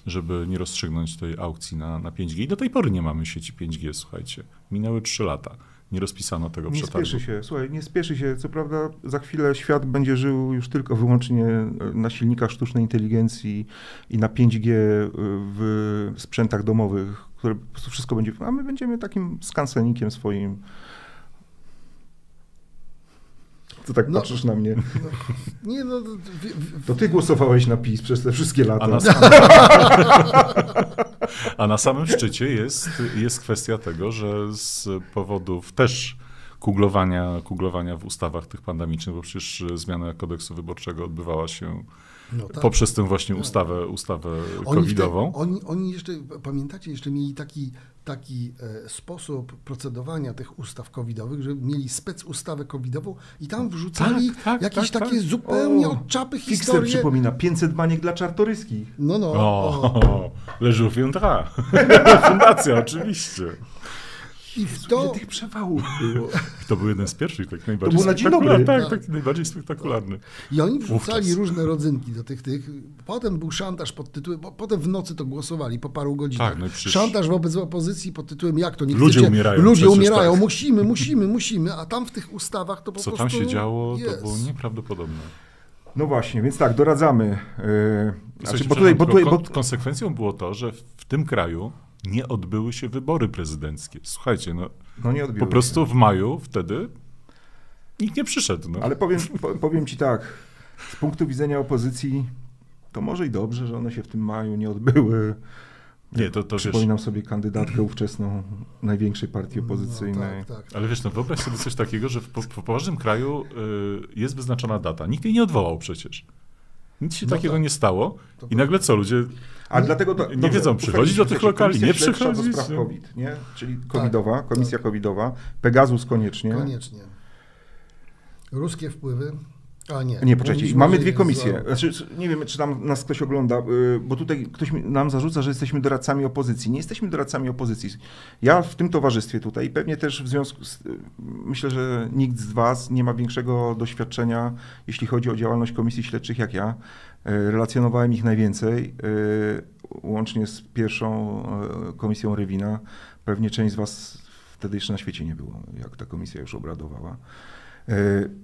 żeby nie rozstrzygnąć tej aukcji na, na 5G. I do tej pory nie mamy sieci 5G, słuchajcie. Minęły 3 lata. Nie rozpisano tego Nie przetargu. spieszy się, słuchaj, nie spieszy się. Co prawda za chwilę świat będzie żył już tylko wyłącznie na silnikach sztucznej inteligencji i na 5G w sprzętach domowych, które po prostu wszystko będzie, a my będziemy takim skansenikiem swoim. Co tak No. patrzysz na mnie? Nie, no, to, w, w, To ty głosowałeś na PiS przez te wszystkie lata. A na, a na samym szczycie jest, jest kwestia tego, że z powodów też kuglowania, kuglowania w ustawach tych pandemicznych, bo przecież zmiana kodeksu wyborczego odbywała się no, tak. poprzez tę właśnie ustawę, ustawę Oni, covidową. wte- oni, oni jeszcze, pamiętacie, jeszcze mieli taki, taki e, sposób procedowania tych ustaw covidowych, że mieli spec ustawę covidową i tam wrzucali Tak, tak, jakieś tak, takie tak. zupełnie O, od czapy Fixer historie. przypomina 500 baniek dla czartoryskich. No, no. O, o. Le Jour. <laughs> Fundacja, oczywiście. I w to... Ile tych przewałów było. I <laughs> to był jeden z pierwszych, tak najbardziej był na dzień spektakularny. dobry. Tak, taki najbardziej spektakularny. I oni wrzucali Wówczas. różne rodzynki do tych tych. Potem był szantaż pod tytułem, bo potem w nocy to głosowali po paru godzinach. Tak, no przecież- Szantaż wobec opozycji pod tytułem jak to nie Ludzie chcecie? umierają Ludzie umierają, tak. musimy, musimy, musimy, a tam w tych ustawach to po Co prostu tam się działo, to było nieprawdopodobne. No właśnie, więc tak, doradzamy. Yy, znaczy, bo tutaj, bo tutaj, bo, kon- konsekwencją było to, że w tym kraju nie odbyły się wybory prezydenckie. Słuchajcie, no no nie po prostu w maju wtedy nikt nie przyszedł. No. Ale powiem, po, powiem ci tak, z punktu widzenia opozycji, to może i dobrze, że one się w tym maju nie odbyły. Nie, to, to wiesz, Przypominam sobie kandydatkę ówczesną największej partii opozycyjnej. No, tak, tak. ale wiesz, no wyobraź sobie coś takiego, że w, po, w poważnym kraju y, jest wyznaczona data. Nikt jej nie odwołał przecież. Nic się No takiego tak. nie stało To i nagle co, ludzie... A dlatego to, Nie wiedzą, przychodzić do tych lokali, nie przychodzić. do spraw COVID, nie? Czyli covidowa, komisja covidowa, Pegasus koniecznie. Koniecznie. Ruskie wpływy. A nie. Nie, poczekajcie, Mówiliśmy, mamy dwie komisje. Znaczy, nie wiem, czy tam nas ktoś ogląda, y, bo tutaj ktoś nam zarzuca, że jesteśmy doradcami opozycji. Nie jesteśmy doradcami opozycji. Ja w tym towarzystwie tutaj, pewnie też w związku z... y, Myślę, że nikt z was nie ma większego doświadczenia, jeśli chodzi o działalność komisji śledczych jak ja. Y, Relacjonowałem ich najwięcej, łącznie z pierwszą komisją Rewina. Pewnie część z was wtedy jeszcze na świecie nie było, jak ta komisja już obradowała. E,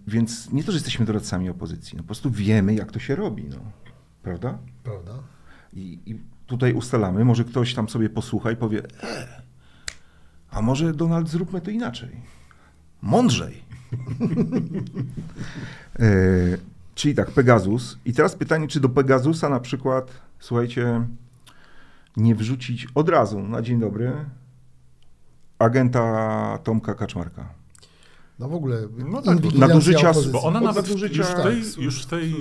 Więc nie to, że jesteśmy doradcami opozycji, no po prostu wiemy, jak to się robi, no. prawda? Prawda? I, I tutaj ustalamy, może ktoś tam sobie posłucha i powie, e, a może Donald zróbmy to inaczej, mądrzej. <laughs> e, czyli tak, Pegasus. I teraz pytanie, czy do Pegasusa na przykład, słuchajcie, nie wrzucić od razu, na dzień dobry, agenta Tomka Kaczmarka. No w ogóle No tak, nadużycia- opozycji. Bo ona nawet nadużycia- już w, tej, Tak, już w, tej,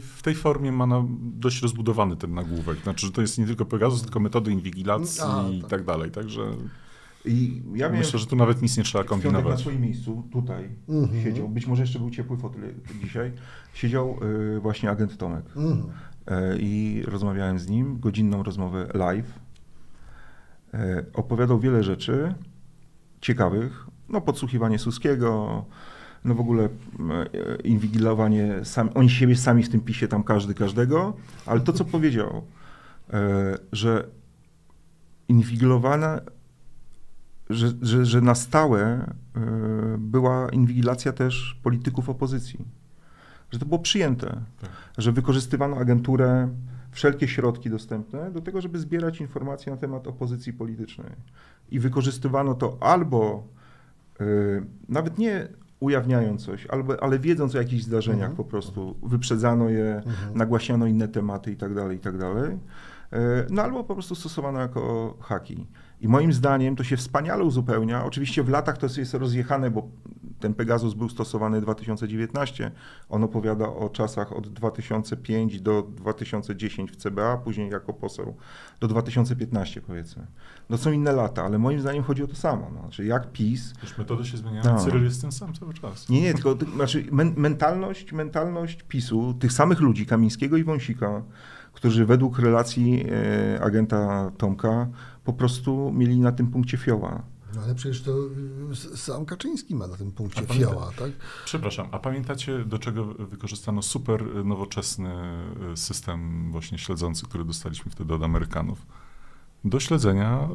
w tej formie ma na, dość rozbudowany ten nagłówek. Znaczy, że to jest nie tylko Pegasus, tylko metody inwigilacji A, i tak. tak dalej. Także I ja miałem myślę, że tu nawet nic nie trzeba piątek na kombinować. swoim miejscu, tutaj Mhm. siedział, być może jeszcze był ciepły fotel dzisiaj, siedział y, właśnie agent Tomek. Mhm. E, I rozmawiałem z nim, godzinną rozmowę live. E, Opowiadał wiele rzeczy ciekawych, no podsłuchiwanie Suskiego, no w ogóle e, inwigilowanie, sam, oni siebie sami w tym pisie, tam każdy każdego, ale to co powiedział, e, że inwigilowana, że, że, że na stałe e, była inwigilacja też polityków opozycji. Że to było przyjęte, Tak. że wykorzystywano agenturę, wszelkie środki dostępne do tego, żeby zbierać informacje na temat opozycji politycznej. I wykorzystywano to albo nawet nie ujawniając coś, albo, ale wiedząc o jakichś zdarzeniach Mhm. po prostu, wyprzedzano je, Mhm. nagłaśniano inne tematy i tak dalej, i tak dalej. E, No albo po prostu stosowano jako haki. I moim zdaniem to się wspaniale uzupełnia. Oczywiście w latach to jest rozjechane, bo ten Pegasus był stosowany w 2019. On opowiada o czasach od 2005 do 2010 w CBA, później jako poseł do 2015 powiedzmy. No są inne lata, ale moim zdaniem chodzi o to samo. No. Znaczy jak PiS Już metody się zmieniają, No. Cyryl jest ten sam cały czas. nie, nie, tylko ty- znaczy, men, mentalność, mentalność PiSu, tych samych ludzi, Kamińskiego i Wąsika, którzy według relacji e, agenta Tomka po prostu mieli na tym punkcie fioła. No ale przecież to y, sam Kaczyński ma na tym punkcie A pamięta- fioła, tak? Przepraszam, a pamiętacie, do czego wykorzystano super nowoczesny y, system właśnie śledzący, który dostaliśmy wtedy od Amerykanów? Do śledzenia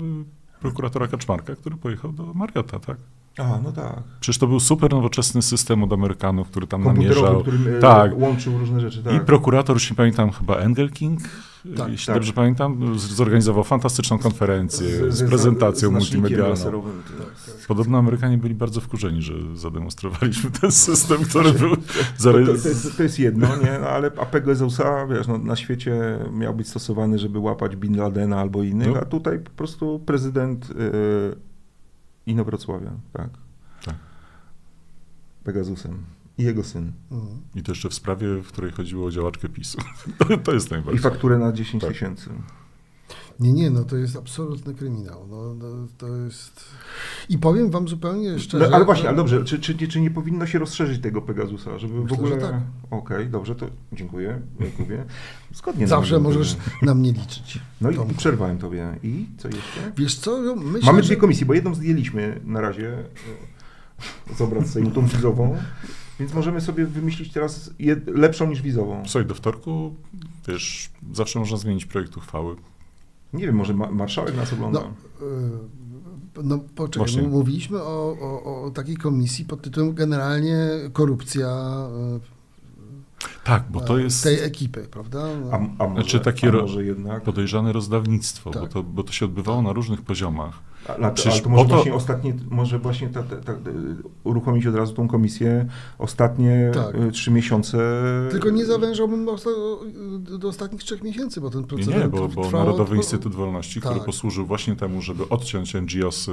y, y, prokuratora Kaczmarka, który pojechał do Mariota, tak? A, no tak. Przecież to był super nowoczesny system od Amerykanów, który tam Komputerowy, namierzał. którym Tak. łączył różne rzeczy. Tak. I prokurator, już nie pamiętam, chyba Engelking, Tak, jeśli tak. dobrze pamiętam, z- zorganizował fantastyczną konferencję z, ze- prezentacją z znacznikiem multimedialną. tak. Podobno Amerykanie byli bardzo wkurzeni, że zademonstrowaliśmy ten system, który był To, to, jest, to jest jedno, nie? No, ale a Pegasusa, wiesz, no, na świecie miał być stosowany, żeby łapać Bin Ladena albo innych, No. a tutaj po prostu prezydent e, Inowrocławia, tak. Tak. Pegasusem. I jego syn. Mhm. I to jeszcze w sprawie, w której chodziło o działaczkę PiSu. <laughs> To, to jest I najbardziej. fakturę na 10 Tak. tysięcy. Nie, nie, no to jest absolutny kryminał. No, no, to jest... I powiem wam zupełnie szczerze... No, ale właśnie, ale dobrze, czy, czy, czy nie powinno się rozszerzyć tego Pegasusa, żeby Myślę, w ogóle... że tak. Okej, dobrze, to dziękuję, Jakubie. Zgodnie Zawsze możesz na mnie liczyć. No i Tomku. przerwałem tobie. I co jeszcze? Wiesz co, no, myślę, Mamy że... dwie komisje, bo jedną zdjęliśmy na razie e, z obrad Sejmu, tą wizową, więc możemy sobie wymyślić teraz jed, lepszą niż wizową. Słuchaj, do wtorku, wiesz, zawsze można zmienić projekt uchwały. Nie wiem, może ma, marszałek nas ogląda. No, y, no poczekaj, Właśnie. mówiliśmy o, o, o takiej komisji pod tytułem generalnie korupcja Tak, bo to jest tej ekipy, prawda? a, a, może, Znaczy takie a może jednak... podejrzane rozdawnictwo, bo, Tak. to, bo to się odbywało na różnych poziomach. Ale, Przecież ale to może to- właśnie ostatnie, może właśnie ta, ta, ta, uruchomić od razu tą komisję ostatnie Tak. e, trzy miesiące. Tylko nie zawężałbym osta- do ostatnich trzech miesięcy, bo ten Nie, proces nie, bo, bo Narodowy Instytut Wolności, który tak. posłużył właśnie temu, żeby odciąć NGOs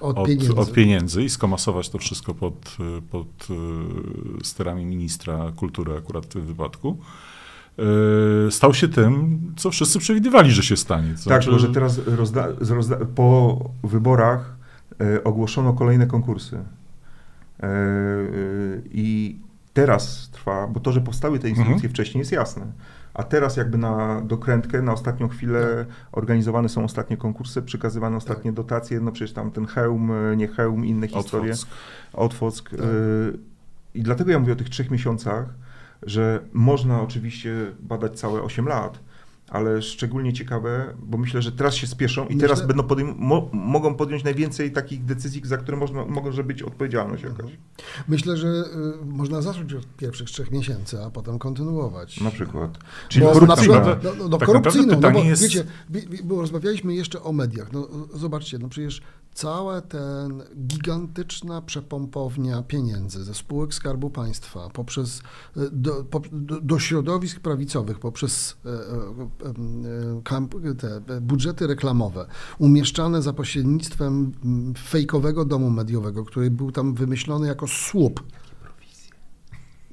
od, od, pieniędzy. od pieniędzy i skomasować to wszystko pod, y, pod y, sterami ministra kultury akurat w tym wypadku, y, stał się tym, co wszyscy przewidywali, że się stanie. To Tak, że teraz rozda, rozda, po wyborach e, ogłoszono kolejne konkursy. E, I teraz trwa, bo to, że powstały te instytucje Mhm. wcześniej jest jasne. A teraz jakby na dokrętkę, na ostatnią chwilę organizowane są ostatnie konkursy, przekazywane ostatnie dotacje, no przecież tam ten hełm, nie hełm, inne historie. Otwock. Otwock. Tak. y, I dlatego ja mówię o tych trzech miesiącach, że można oczywiście badać całe 8 lat, ale szczególnie ciekawe, bo myślę, że teraz się spieszą i Myślę- teraz będą podejm- mo- mogą podjąć najwięcej takich decyzji, za które można, może być odpowiedzialność jakaś. Myślę, że y, można zacząć od pierwszych trzech miesięcy, a potem kontynuować. Na przykład. Czyli Bo na przykład, no, no, no, tak korupcyjną, no bo jest- wiecie, bo rozmawialiśmy jeszcze o mediach. No, zobaczcie, no przecież cała ten gigantyczna przepompownia pieniędzy ze spółek Skarbu Państwa poprzez e, do, po, do, do środowisk prawicowych, poprzez e, e, te budżety reklamowe umieszczane za pośrednictwem mm, fejkowego domu mediowego, który był tam wymyślony jako słup.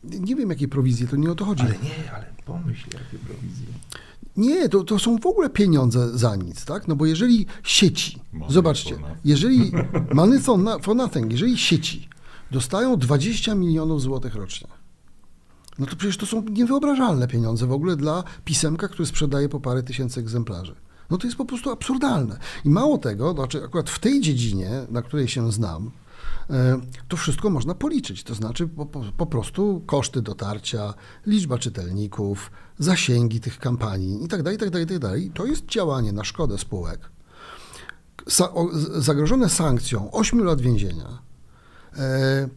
Nie wiem, jakie prowizje, to nie o to chodzi. Ale nie, ale pomyśl, jakie prowizje. Nie, to, to są w ogóle pieniądze za nic, tak? No bo jeżeli sieci, Money zobaczcie, jeżeli <laughs> money for no- for nothing, jeżeli sieci dostają 20 milionów złotych rocznie, no to przecież to są niewyobrażalne pieniądze w ogóle dla pisemka, który sprzedaje po parę tysięcy egzemplarzy. No to jest po prostu absurdalne. I mało tego, znaczy akurat w tej dziedzinie, na której się znam, e, to wszystko można policzyć. To znaczy po, po, po prostu koszty dotarcia, liczba czytelników, zasięgi tych kampanii itd., itd., itd. To jest działanie na szkodę spółek. Zagrożone sankcją 8 lat więzienia. E,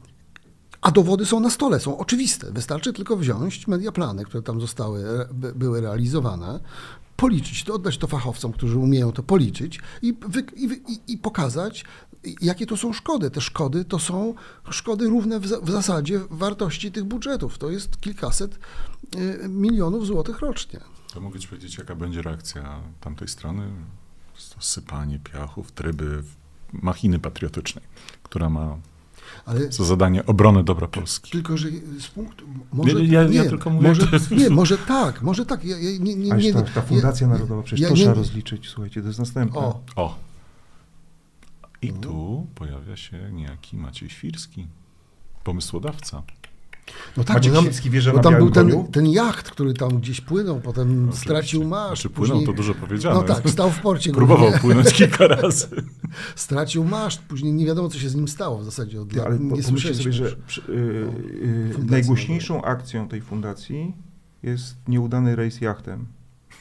a dowody są na stole, są oczywiste. Wystarczy tylko wziąć mediaplany, które tam zostały, e, by, były realizowane, policzyć to, oddać to fachowcom, którzy umieją to policzyć i, wy, i, i, pokazać, jakie to są szkody. Te szkody to są szkody równe w, w zasadzie wartości tych budżetów. To jest kilkaset milionów złotych rocznie. To mogę ci powiedzieć, jaka będzie reakcja tamtej strony? To sypanie piachów, tryby, machiny patriotycznej, która ma Ale za zadanie obronę dobra Polski. Tylko, że z punktu. Może, Nie, ja- ja tylko mówię, może, nie, może tak, może tak. Ja, ja, nie, nie, nie, ta, ta Fundacja ja- Narodowa, przecież ja to nie- trzeba rozliczyć, słuchajcie, to jest następne. O, O! I tu pojawia się niejaki Maciej Świrski, pomysłodawca. No tak, Maciek bo tam, Świrski wie, że bo na tam był ten, ten jacht, który tam gdzieś płynął, potem Oczywiście. stracił masz. Znaczy płynął, później- to dużo powiedziane. No tak, stał w porcie. Próbował głównie. płynąć kilka <laughs> razy. Stracił maszt, później nie wiadomo, co się z nim stało w zasadzie od lat. ale nie pomyślcie sobie, że przy, y, y, Fundacji najgłośniejszą akcją tej fundacji jest nieudany rejs jachtem,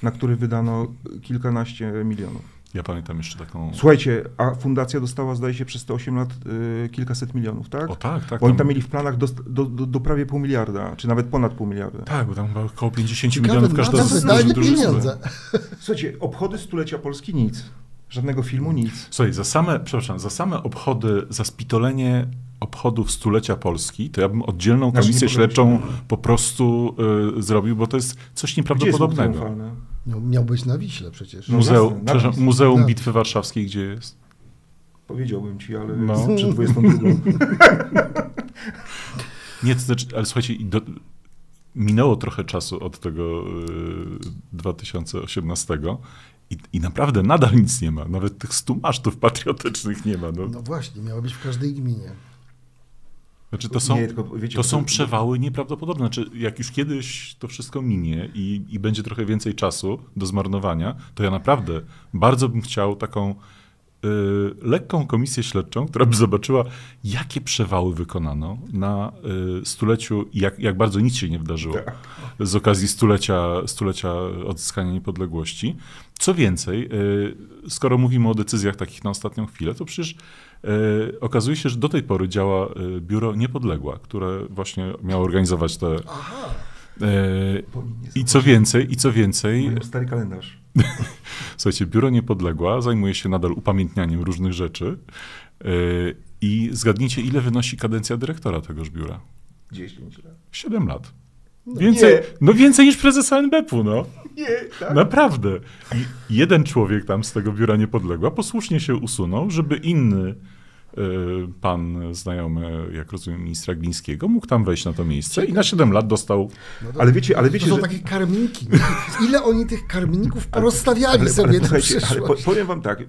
na który wydano kilkanaście milionów. Ja pamiętam jeszcze taką... Słuchajcie, a fundacja dostała, zdaje się, przez te 8 lat y, kilkaset milionów, tak? O tak, tak. Bo oni tam- mieli w planach do, do, do, do prawie pół miliarda, czy nawet ponad pół miliarda. Tak, bo tam chyba około 50 Ciekawe, milionów na każda co z pieniądze. Słuchajcie, obchody stulecia Polski nic. Żadnego filmu nic. Słuchaj, za same, przepraszam, za same obchody, za spitolenie obchodów stulecia Polski, to ja bym oddzielną Znaczy, komisję śledczą po prostu y, zrobił, bo to jest coś Gdzie jest nieprawdopodobnego. Muzeum Falne? No, miał być na Wiśle przecież. No Muzeum, jasne, przepraszam. Muzeum. Bitwy Warszawskiej gdzie jest? Powiedziałbym ci, ale No. przed <laughs> 22. <laughs> Nie, to znaczy, ale słuchajcie, do, minęło trochę czasu od tego y, 2018 i, i naprawdę nadal nic nie ma. Nawet tych stu masztów patriotycznych nie ma. No. No właśnie, miało być w każdej gminie. Znaczy to są, Nie, tylko wiecie, to są przewały nieprawdopodobne. Znaczy, jak już kiedyś to wszystko minie i, i będzie trochę więcej czasu do zmarnowania, to ja naprawdę bardzo bym chciał taką y, lekką komisję śledczą, która by zobaczyła, jakie przewały wykonano na y, stuleciu, i jak, jak bardzo nic się nie wydarzyło z okazji stulecia, stulecia odzyskania niepodległości. Co więcej, y, skoro mówimy o decyzjach takich na ostatnią chwilę, to przecież okazuje się, że do tej pory działa y, Biuro Niepodległa, które właśnie miało organizować te... Aha, y, I co więcej, i co więcej, Mają stary kalendarz. <laughs> Słuchajcie, Biuro Niepodległa zajmuje się nadal upamiętnianiem różnych rzeczy. I zgadnijcie, ile wynosi kadencja dyrektora tegoż biura? 10 lat. 7 lat. Więcej, no więcej niż prezesa NBP-u, no. <laughs> Nie, tak? Naprawdę. I jeden człowiek tam z tego biura Niepodległa posłusznie się usunął, żeby inny pan znajomy, jak rozumiem, ministra Glińskiego, mógł tam wejść na to miejsce i na 7 lat dostał no to, Ale wiecie, ale wiecie, to są że... takie karmniki. Ile oni tych karmników <laughs> porozstawiali ale, sobie ale, ale przyszłość? powiem wam tak, y,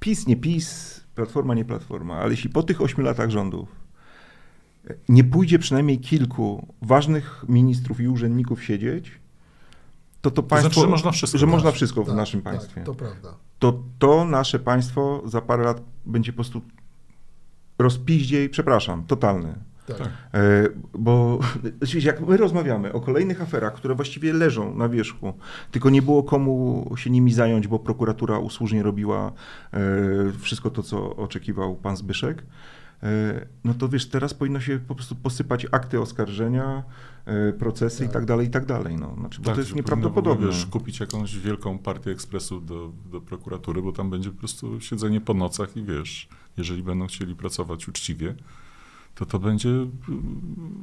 PiS, nie PiS, Platforma, nie Platforma, ale jeśli po tych ośmiu latach rządów y, nie pójdzie przynajmniej kilku ważnych ministrów i urzędników siedzieć, to to państwo... znaczy, że można wszystko Że można wszystko w Tak, naszym tak, państwie. to prawda. to to nasze państwo za parę lat będzie po prostu rozpiździej, przepraszam, totalny. Tak. Tak. E, Bo <laughs> jak my rozmawiamy o kolejnych aferach, które właściwie leżą na wierzchu, tylko nie było komu się nimi zająć, bo prokuratura usłużnie robiła e, wszystko to, co oczekiwał pan Zbyszek, no to wiesz, teraz powinno się po prostu posypać akty oskarżenia, e, procesy i tak dalej, i tak dalej. No. Znaczy, bo Tak, to jest nieprawdopodobne. Wiesz, kupić jakąś wielką partię ekspresu do, do prokuratury, bo tam będzie po prostu siedzenie po nocach i wiesz, jeżeli będą chcieli pracować uczciwie, to to będzie y,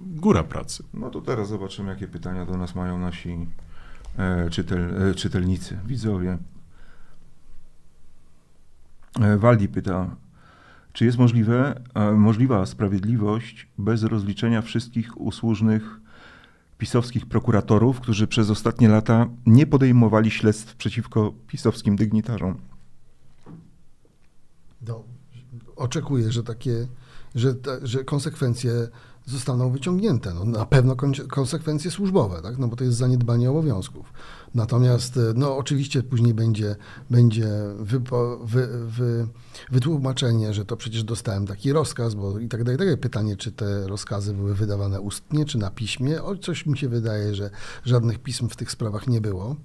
góra pracy. No to teraz zobaczymy, jakie pytania do nas mają nasi e, czytel, e, czytelnicy, widzowie. E, Waldi pyta, czy jest możliwe, e, możliwa sprawiedliwość bez rozliczenia wszystkich usłużnych pisowskich prokuratorów, którzy przez ostatnie lata nie podejmowali śledztw przeciwko pisowskim dygnitarzom? No, oczekuję, że takie, że, że konsekwencje zostaną wyciągnięte. No, na pewno kon- konsekwencje służbowe, tak? no bo to jest zaniedbanie obowiązków. Natomiast e, no, oczywiście później będzie, będzie wypo, wy, wy, wytłumaczenie, że to przecież dostałem taki rozkaz, bo i tak dalej. Takie pytanie, czy te rozkazy były wydawane ustnie, czy na piśmie. O, coś mi się wydaje, że żadnych pism w tych sprawach nie było,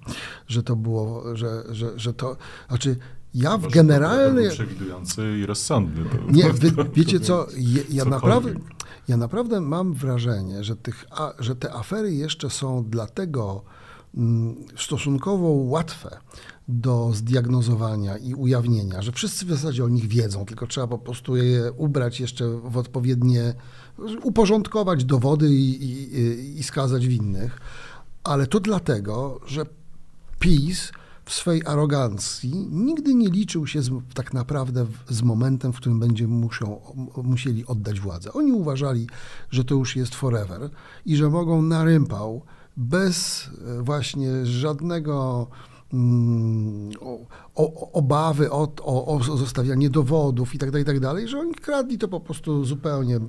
że to było, że, że, że to, znaczy ja w generalnie... przewidujący i rozsądny. Nie, wy, wiecie co, ja, ja, naprawdę, ja naprawdę mam wrażenie, że, tych, a, że te afery jeszcze są dlatego stosunkowo łatwe do zdiagnozowania i ujawnienia, że wszyscy w zasadzie o nich wiedzą, tylko trzeba po prostu je ubrać jeszcze w odpowiednie, uporządkować dowody i, i, i- skazać winnych, ale to dlatego, że PiS w swej arogancji nigdy nie liczył się z, tak naprawdę z momentem, w którym będzie muszą, musieli oddać władzę. Oni uważali, że to już jest forever i że mogą na rympał bez e, właśnie żadnego mm, o, obawy o, o, o zostawianie dowodów i tak dalej, i tak dalej, że oni kradli to po prostu zupełnie, e,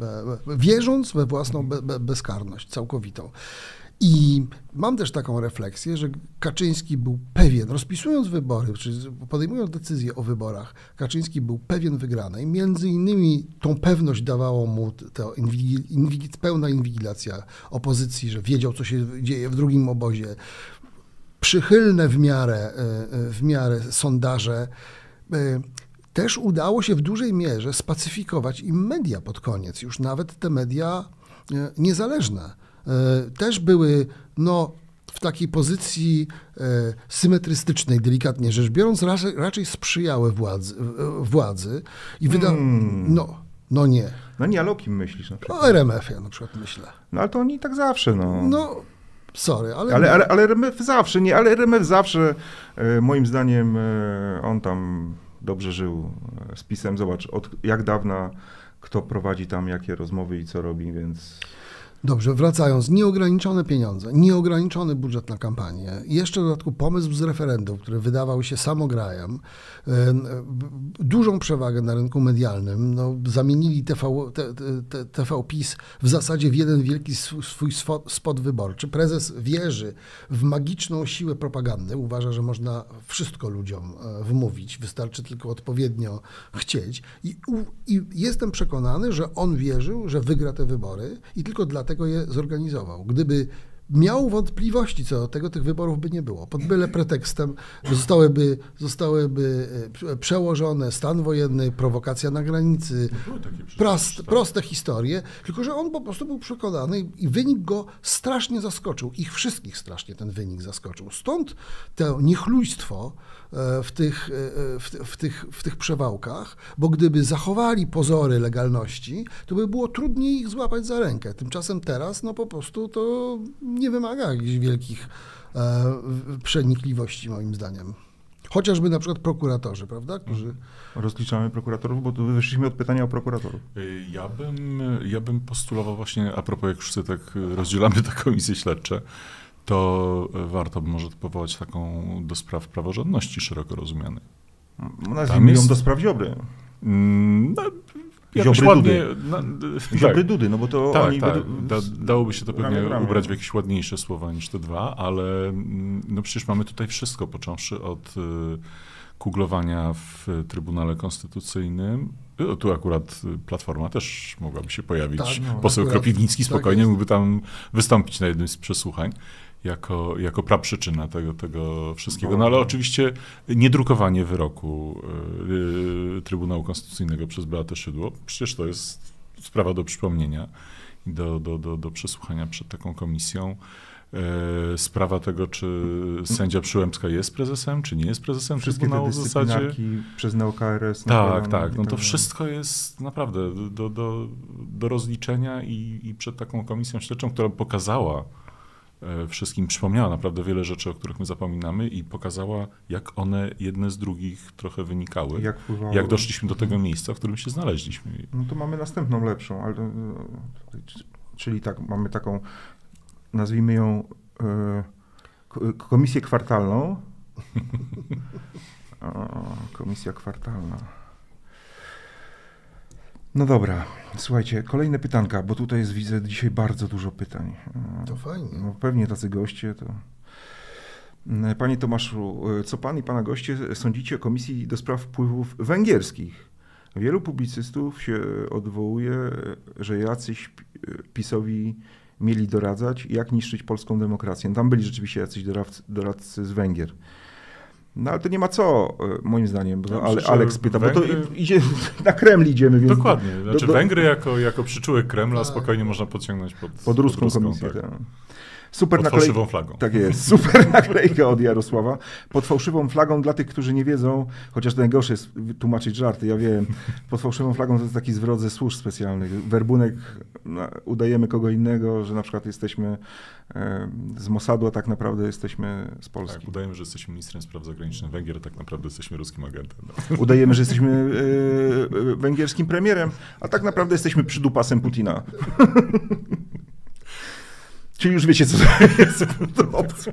wierząc we własną be, be, bezkarność całkowitą. I mam też taką refleksję, że Kaczyński był pewien, rozpisując wybory, czy podejmując decyzje o wyborach, Kaczyński był pewien wygranej. Między innymi tą pewność dawało mu to inwigi, inwigi, pełna inwigilacja opozycji, że wiedział, co się dzieje w drugim obozie. Przychylne w miarę, e, e, w miarę sondaże. E, Też udało się w dużej mierze spacyfikować im media pod koniec, już nawet te media niezależne też były no, w takiej pozycji e, symetrystycznej, delikatnie rzecz biorąc, raczej, raczej sprzyjały władzy, e, władzy i wyda... Hmm. No, no nie. No nie, ale o kim myślisz na O przykład? RMF ja na przykład myślę. No ale to oni tak zawsze, no. No, sorry, ale... Ale, ale, ale RMF zawsze, nie, ale RMF zawsze, e, moim zdaniem, e, on tam dobrze żył e, z pisem. Zobacz, od jak dawna kto prowadzi tam jakie rozmowy i co robi, więc Dobrze, wracając, nieograniczone pieniądze, nieograniczony budżet na kampanię, jeszcze w dodatku pomysł z referendum, który wydawał się samograjem, dużą przewagę na rynku medialnym, no, zamienili TV, TV PiS w zasadzie w jeden wielki swój spot wyborczy. Prezes wierzy w magiczną siłę propagandy, uważa, że można wszystko ludziom e, wmówić, wystarczy tylko odpowiednio chcieć. I, i jestem przekonany, że on wierzył, że wygra te wybory i tylko dlatego dlatego je zorganizował. Gdyby miał wątpliwości co do tego, tych wyborów by nie było. Pod byle pretekstem zostałyby, zostałyby e, przełożone stan wojenny, prowokacja na granicy, no prost, proste historie, tylko że on po prostu był przekonany i wynik go strasznie zaskoczył. Ich wszystkich strasznie ten wynik zaskoczył. Stąd to niechlujstwo, w tych, e, e, w, w, tych, w tych przewałkach, bo gdyby zachowali pozory legalności, to by było trudniej ich złapać za rękę. Tymczasem teraz, no po prostu to nie wymaga jakichś wielkich e, przenikliwości, moim zdaniem. Chociażby na przykład prokuratorzy, prawda, którzy... Rozliczamy prokuratorów, bo tu wyszliśmy od pytania o prokuratorów. Ja bym, ja bym postulował właśnie, a propos, jak już tak rozdzielamy <laughs> te komisje śledcze, to warto by może powołać taką do spraw praworządności szeroko rozumianej. Nazwijmy jest... ją do spraw Ziobry. Mm, no, Ziobry ładnie, Dudy. No, Ziobry tak. Dudy, no bo to tak, oni... Tak. Da, dałoby się to pewnie ramię, ramię. ubrać w jakieś ładniejsze słowa niż te dwa, ale mm, no przecież mamy tutaj wszystko, począwszy od y, kuglowania w Trybunale Konstytucyjnym. Y, tu akurat Platforma też mogłaby się pojawić. Tak, no, Poseł akurat, Kropiwnicki tak spokojnie tak mógłby tam wystąpić na jednym z przesłuchań jako, jako praprzyczyna tego, tego wszystkiego. No ale oczywiście niedrukowanie wyroku y, Trybunału Konstytucyjnego przez Beatę Szydło, przecież to jest sprawa do przypomnienia i do, do, do, do przesłuchania przed taką komisją. E, sprawa tego, czy sędzia Przyłębska jest prezesem, czy nie jest prezesem Wszystkie Trybunału w zasadzie. przez NeoKRS. Tak, tak. No to tak wszystko jest naprawdę do, do, do rozliczenia i, i przed taką komisją śledczą, która pokazała, wszystkim przypomniała naprawdę wiele rzeczy, o których my zapominamy i pokazała, jak one jedne z drugich trochę wynikały. Jak, jak doszliśmy do tego mhm. miejsca, w którym się znaleźliśmy. No to mamy następną, lepszą, ale, e, czyli tak, mamy taką, nazwijmy ją e, komisję kwartalną. <laughs> komisja kwartalna. No dobra, słuchajcie, kolejne pytanka, bo tutaj jest, widzę dzisiaj bardzo dużo pytań. To fajnie. No, pewnie tacy goście to... Panie Tomaszu, co pan i pana goście sądzicie o Komisji do Spraw Wpływów Węgierskich? Wielu publicystów się odwołuje, że jacyś PiSowi mieli doradzać, jak niszczyć polską demokrację. Tam byli rzeczywiście jacyś doradcy, doradcy z Węgier. No ale to nie ma co, e, moim zdaniem, bo ale Aleks pyta, Węgry... bo to idzie, <laughs> na Kreml idziemy. Więc Dokładnie, znaczy do, do... Węgry jako, jako przyczółek Kremla spokojnie można podciągnąć pod, pod ruską, pod ruską komisję. Tak. Super pod fałszywą flagą. Tak jest, super <laughs> naklejka od Jarosława. Pod fałszywą flagą dla tych, którzy nie wiedzą, chociaż to najgorsze jest tłumaczyć żarty, ja wiem. Pod fałszywą flagą to jest taki zwrot ze służb specjalnych. Werbunek, no, udajemy kogo innego, że na przykład jesteśmy e, z Mossadu, a tak naprawdę jesteśmy z Polski. Tak, udajemy, że jesteśmy ministrem spraw zagranicznych Węgier, a tak naprawdę jesteśmy ruskim agentem. No. <laughs> Udajemy, że jesteśmy e, węgierskim premierem, a tak naprawdę jesteśmy przydupasem Putina. <laughs> Czyli już wiecie, co to <laughs> jest pod.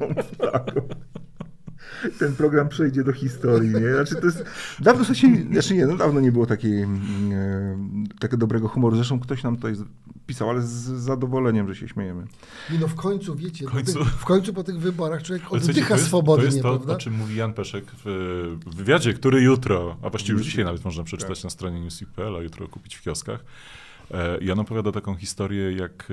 Ten program przejdzie do historii, nie? Znaczy to jest, dawno się, znaczy nie, no dawno nie było takiej, e, takiego dobrego humoru. Zresztą ktoś nam tutaj pisał, ale z zadowoleniem, że się śmiejemy. Nie no w końcu, wiecie, w końcu, w końcu po tych wyborach człowiek oddycha swobodnie, To jest to, prawda? o czym mówi Jan Peszek w, w wywiadzie, który jutro, a właściwie już dzisiaj nawet można przeczytać tak. na stronie newsweek.pl, a jutro kupić w kioskach I on opowiada taką historię, jak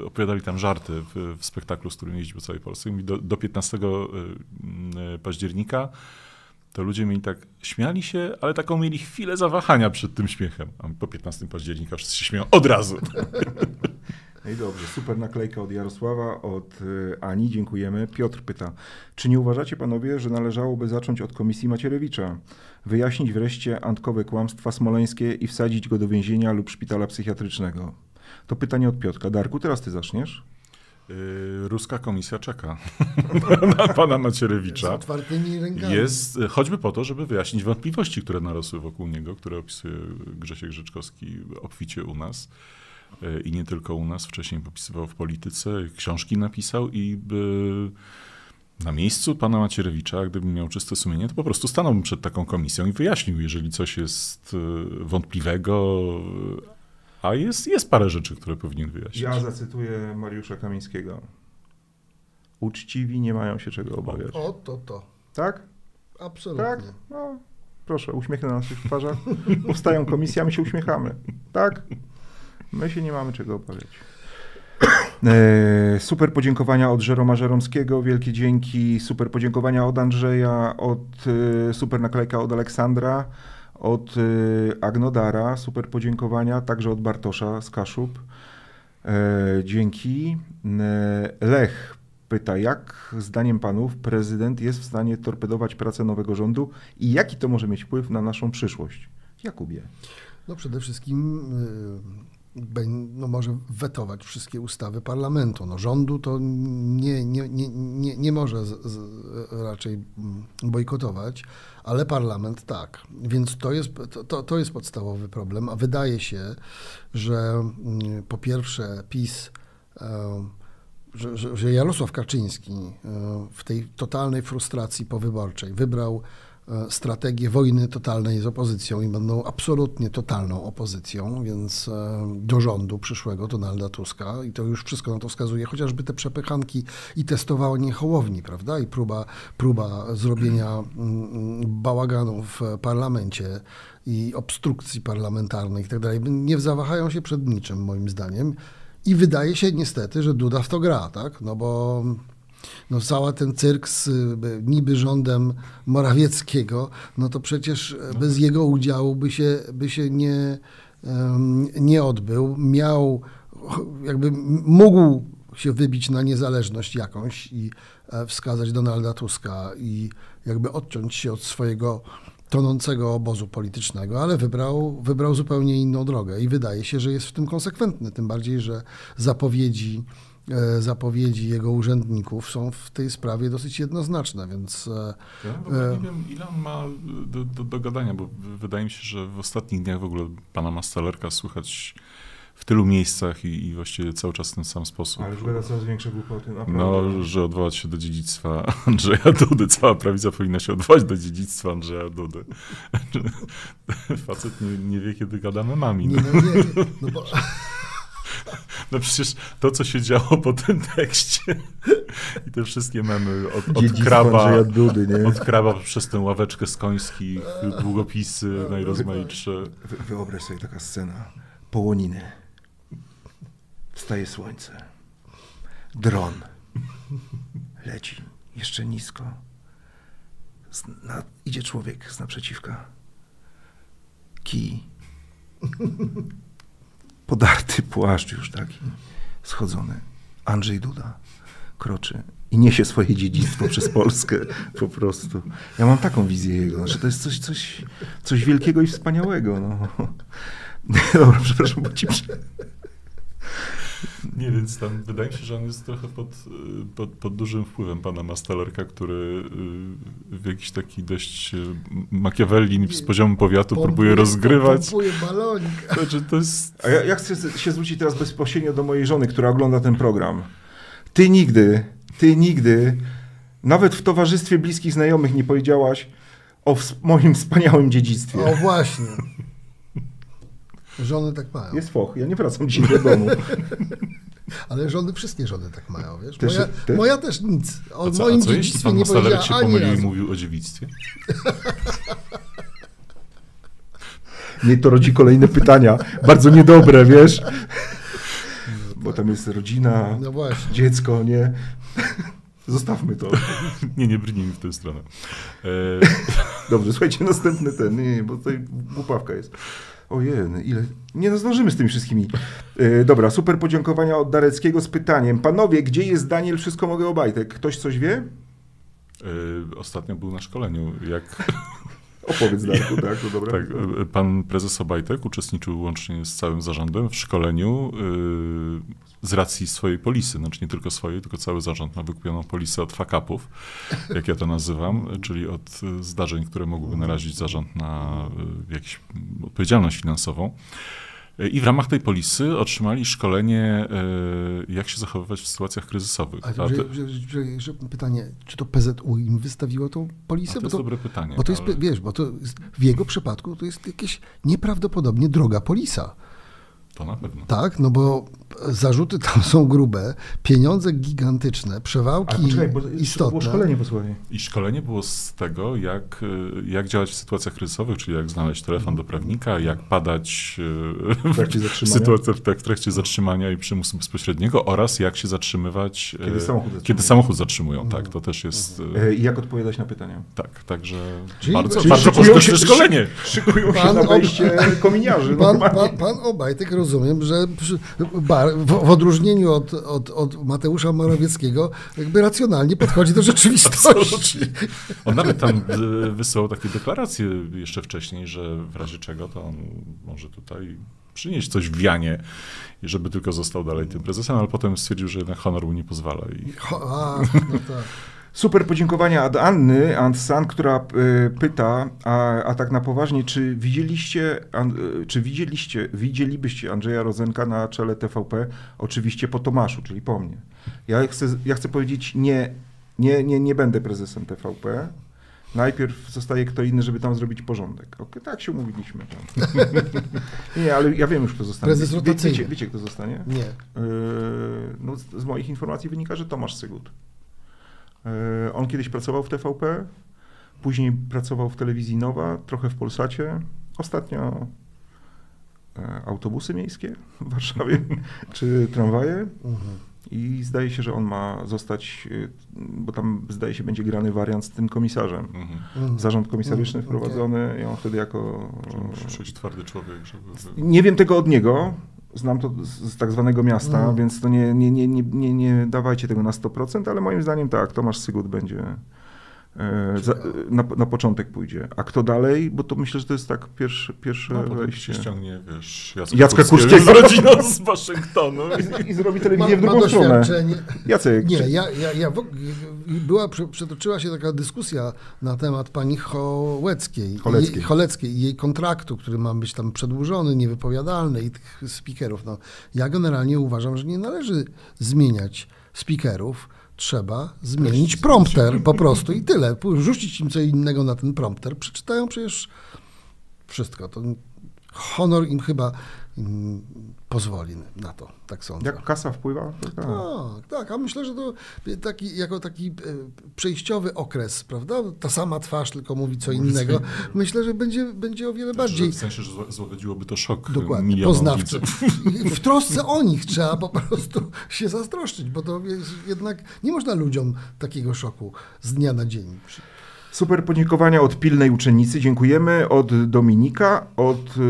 e, opowiadali tam żarty w, w spektaklu, z którym jeździł po całej Polsce. Mówi, do, do 15 e, października to ludzie mieli tak, śmiali się, ale taką mieli chwilę zawahania przed tym śmiechem. A po 15 października wszyscy się śmieją od razu. <laughs> No i dobrze, super naklejka od Jarosława, od Ani, dziękujemy. Piotr pyta, czy nie uważacie panowie, że należałoby zacząć od komisji Macierewicza? Wyjaśnić wreszcie antkowe kłamstwa smoleńskie i wsadzić go do więzienia lub szpitala psychiatrycznego? To pytanie od Piotka. Darku, teraz ty zaczniesz. Yy, ruska komisja czeka <laughs> na pana Macierewicza. Z otwartymi rękami. Jest choćby po to, żeby wyjaśnić wątpliwości, które narosły wokół niego, które opisuje Grzesiek Rzeczkowski obficie u nas. E, i nie tylko u nas. Wcześniej popisywał w polityce, książki napisał i by na miejscu pana Macierewicza, gdybym miał czyste sumienie, to po prostu stanąłbym przed taką komisją i wyjaśnił, jeżeli coś jest e, wątpliwego, a jest, jest parę rzeczy, które powinien wyjaśnić. Ja zacytuję Mariusza Kamińskiego. Uczciwi nie mają się czego obawiać. O, to, to. Tak? Absolutnie. Tak? No, proszę, uśmiechy na naszych twarzach. Powstają komisje, a my się uśmiechamy. Tak? My się nie mamy czego obawiać. <coughs> E, super podziękowania od Żeroma Żeromskiego, wielkie dzięki. Super podziękowania od Andrzeja, od e, super naklejka od Aleksandra, od e, Agnodara, super podziękowania, także od Bartosza z Kaszub. E, dzięki. Lech pyta, jak zdaniem panów prezydent jest w stanie torpedować pracę nowego rządu i jaki to może mieć wpływ na naszą przyszłość? Jakubie. No przede wszystkim no może wetować wszystkie ustawy parlamentu. No rządu to nie, nie, nie, nie, nie może z, z, raczej mm, bojkotować, ale parlament tak. Więc to jest, to- to, jest podstawowy problem, a wydaje się, że mm, po pierwsze PiS e, że, że, Jarosław Kaczyński e, w tej totalnej frustracji powyborczej wybrał strategię wojny totalnej z opozycją i będą absolutnie totalną opozycją, więc e, do rządu przyszłego Donalda Tuska i to już wszystko na to wskazuje, chociażby te przepychanki i testowanie Hołowni, prawda, i próba, próba zrobienia mm, bałaganu w parlamencie i obstrukcji parlamentarnej i tak dalej, nie zawahają się przed niczym moim zdaniem. I wydaje się niestety, że Duda w to gra, tak? No bo no cały ten cyrk z y, niby rządem Morawieckiego, no to przecież e, bez jego udziału by się, by się nie, nie odbył. Miał, jakby mógł się wybić na niezależność jakąś i e, wskazać Donalda Tuska i jakby odciąć się od swojego tonącego obozu politycznego, ale wybrał, wybrał zupełnie inną drogę i wydaje się, że jest w tym konsekwentny, tym bardziej, że zapowiedzi, zapowiedzi jego urzędników są w tej sprawie dosyć jednoznaczne, więc e, Ja ogóle nie wiem, ile on ma do, do, do gadania, bo wydaje mi się, że w ostatnich dniach w ogóle pana Mastalerka słychać w tylu miejscach i, i właściwie cały czas w ten sam sposób. Ale już gada coraz większe głupoty, naprawdę. No, że odwołać się do dziedzictwa <laughs> Andrzeja Dudy. Cała prawica powinna się odwołać do dziedzictwa Andrzeja Dudy. <laughs> Facet nie, nie wie, kiedy gada memami. nie, No, no, nie, no bo, <laughs> no przecież to, co się działo po tym tekście i te wszystkie memy od, od kraba, Dudy, nie? od kraba przez tę ławeczkę z końskich, długopisy najrozmaitsze. Wy, wyobraź sobie taka scena. Połoniny. Wstaje słońce. Dron. Leci. Jeszcze nisko. Na, idzie człowiek z naprzeciwka. Kij. Podarty płaszcz już taki. Schodzony. Andrzej Duda kroczy i niesie swoje dziedzictwo przez Polskę <laughs> po prostu. Ja mam taką wizję jego, że to jest coś, coś, coś wielkiego i wspaniałego. No. <laughs> Dobra, przepraszam, bo ci. Nie, więc tam wydaje mi się, że on jest trochę pod, y, pod, pod dużym wpływem pana Mastalerka, który y, w jakiś taki dość y, Machiavelli z poziomu powiatu próbuje rozgrywać. Pompuje balonik. Znaczy, to jest... A ja, ja chcę się zwrócić teraz bezpośrednio do mojej żony, która ogląda ten program. Ty nigdy, ty nigdy, nawet w towarzystwie bliskich znajomych nie powiedziałaś o moim wspaniałym dziedzictwie. O właśnie. Żony tak mają. Jest foch, ja nie wracam dzisiaj do domu. <laughs> Ale żony, wszystkie żony tak mają, wiesz? Też- moja, też? moja też nic. O A co, a moim co jeśli pan powiedziała się pomylił i mówił o dziewictwie? <laughs> Nie, to rodzi kolejne pytania, bardzo niedobre, wiesz? Bo tam jest rodzina, No właśnie. dziecko, nie? Zostawmy to. <laughs> Nie, nie brnijmy w tę stronę. E, Dobrze, słuchajcie, następny ten, nie, nie, bo tutaj głupawka jest. Ojej, ile... Nie no, zdążymy z tymi wszystkimi. E, dobra, super podziękowania od Dareckiego z pytaniem. Panowie, gdzie jest Daniel? Wszystko mogę Obajtek. Ktoś coś wie? e, ostatnio był na szkoleniu, jak <laughs> Opowiedz, Darku, tak? No dobra. Tak, e, pan prezes Obajtek uczestniczył łącznie z całym zarządem w szkoleniu y, z racji swojej polisy, znaczy nie tylko swojej, tylko cały zarząd ma wykupioną polisę od fakapów, jak ja to nazywam, czyli od y, zdarzeń, które mogłyby narazić zarząd na y, jakąś odpowiedzialność finansową. I w ramach tej polisy otrzymali szkolenie, e, jak się zachowywać w sytuacjach kryzysowych. A, A że, to, że, że, że pytanie, czy to PZU im wystawiło tą polisę? a to Bo jest dobre pytanie. Bo to jest, ale- wiesz, bo to jest, w jego przypadku to jest jakieś nieprawdopodobnie droga polisa. To na pewno. Tak, no bo zarzuty tam są grube, pieniądze gigantyczne, przewałki poczekaj, bo było istotne. szkolenie posłuchaj. I szkolenie było z tego, jak, y, jak działać w sytuacjach kryzysowych, czyli jak znaleźć telefon do prawnika, jak padać y, <laughs> W trakcie w zatrzymania. sytuacji w, tak, w trakcie zatrzymania i przymusu bezpośredniego oraz jak się zatrzymywać, y, Kiedy samochód zatrzymuje. kiedy samochód zatrzymują. Tak, to też jest... y, E, I jak odpowiadać na pytania? Tak, także Czyli- bardzo, czyli bardzo szykują pożyteczne się- szkolenie. Szykują się Pan na ob- wejście kominiarzy. Pan, pan, pan Obajtek rozumiem, że przy, w, w odróżnieniu od, od, od Mateusza Morawieckiego jakby racjonalnie podchodzi do <laughs> rzeczywistości. On nawet tam y, wysłał takie deklaracje jeszcze wcześniej, że w razie czego to on może tutaj przynieść coś w wianie, i żeby tylko został dalej tym prezesem, ale potem stwierdził, że jednak honor mu nie pozwala. I Ho, a, no tak. Super podziękowania od Anny Antsan, która e, pyta, a, a tak na poważnie, czy widzieliście, e, czy widzieliście, widzielibyście Andrzeja Rozenka na czele TVP? Oczywiście po Tomaszu, czyli po mnie. Ja chcę, ja chcę powiedzieć, nie, nie, nie, nie będę prezesem TVP. Najpierw zostaje kto inny, żeby tam zrobić porządek. Ok, tak się umówiliśmy. Tam. <laughs> nie, ale ja wiem już, kto zostanie. Prezes Wie- rotacyjny. wiecie, wiecie, kto zostanie? Nie. Yy, no, z, z moich informacji wynika, że Tomasz Sygut. Yy, on kiedyś pracował w TVP, później pracował w telewizji Nowa, trochę w Polsacie. Ostatnio e, autobusy miejskie w Warszawie, <laughs> czy tramwaje. Mhm. I zdaje się, że on ma zostać, yy, bo tam zdaje się będzie grany wariant z tym komisarzem. mhm. Mhm. Zarząd komisaryczny Mhm, wprowadzony i on wtedy jako... Musi być twardy człowiek, żeby... Nie wiem tego od niego. Znam to z, tak zwanego miasta, Mhm. więc to nie, nie, nie, nie, nie, nie dawajcie tego na 100%, ale moim zdaniem tak, Tomasz Sygut będzie za, na, na początek pójdzie. A kto dalej? Bo to myślę, że to jest tak pierwsze, pierwsze No, wejście. ściągnie, wiesz, Jacka, Jacka Kurskiego Kurskiego. z rodziną z Waszyngtonu. I, I zrobi Ma, telewizję w ma drugą stronę. doświadczenie. Jacek, Nie, ja, ja, ja w, była, prze- przetoczyła się taka dyskusja na temat pani Choleckiej, Choleckiej. Jej, Choleckiej i jej kontraktu, który ma być tam przedłużony, niewypowiadalny i tych speakerów. No, ja generalnie uważam, że nie należy zmieniać speakerów. Trzeba zmienić prompter po prostu i tyle. Rzucić im co innego na ten prompter. Przeczytają przecież wszystko. To honor im chyba mm, pozwoli na to, tak sądzę. jak kasa wpływa? Tak. Tak, a myślę, że to taki, jako taki e, przejściowy okres, prawda? Ta sama twarz, tylko mówi co innego. Myślę, że będzie, będzie o wiele bardziej W sensie, że zła- złagodziłoby to szok dokładnie poznawczy. W trosce o nich trzeba po prostu się zazdroszczyć, bo to jest jednak nie można ludziom takiego szoku z dnia na dzień. Super podziękowania od pilnej uczennicy. Dziękujemy. Od Dominika, od y,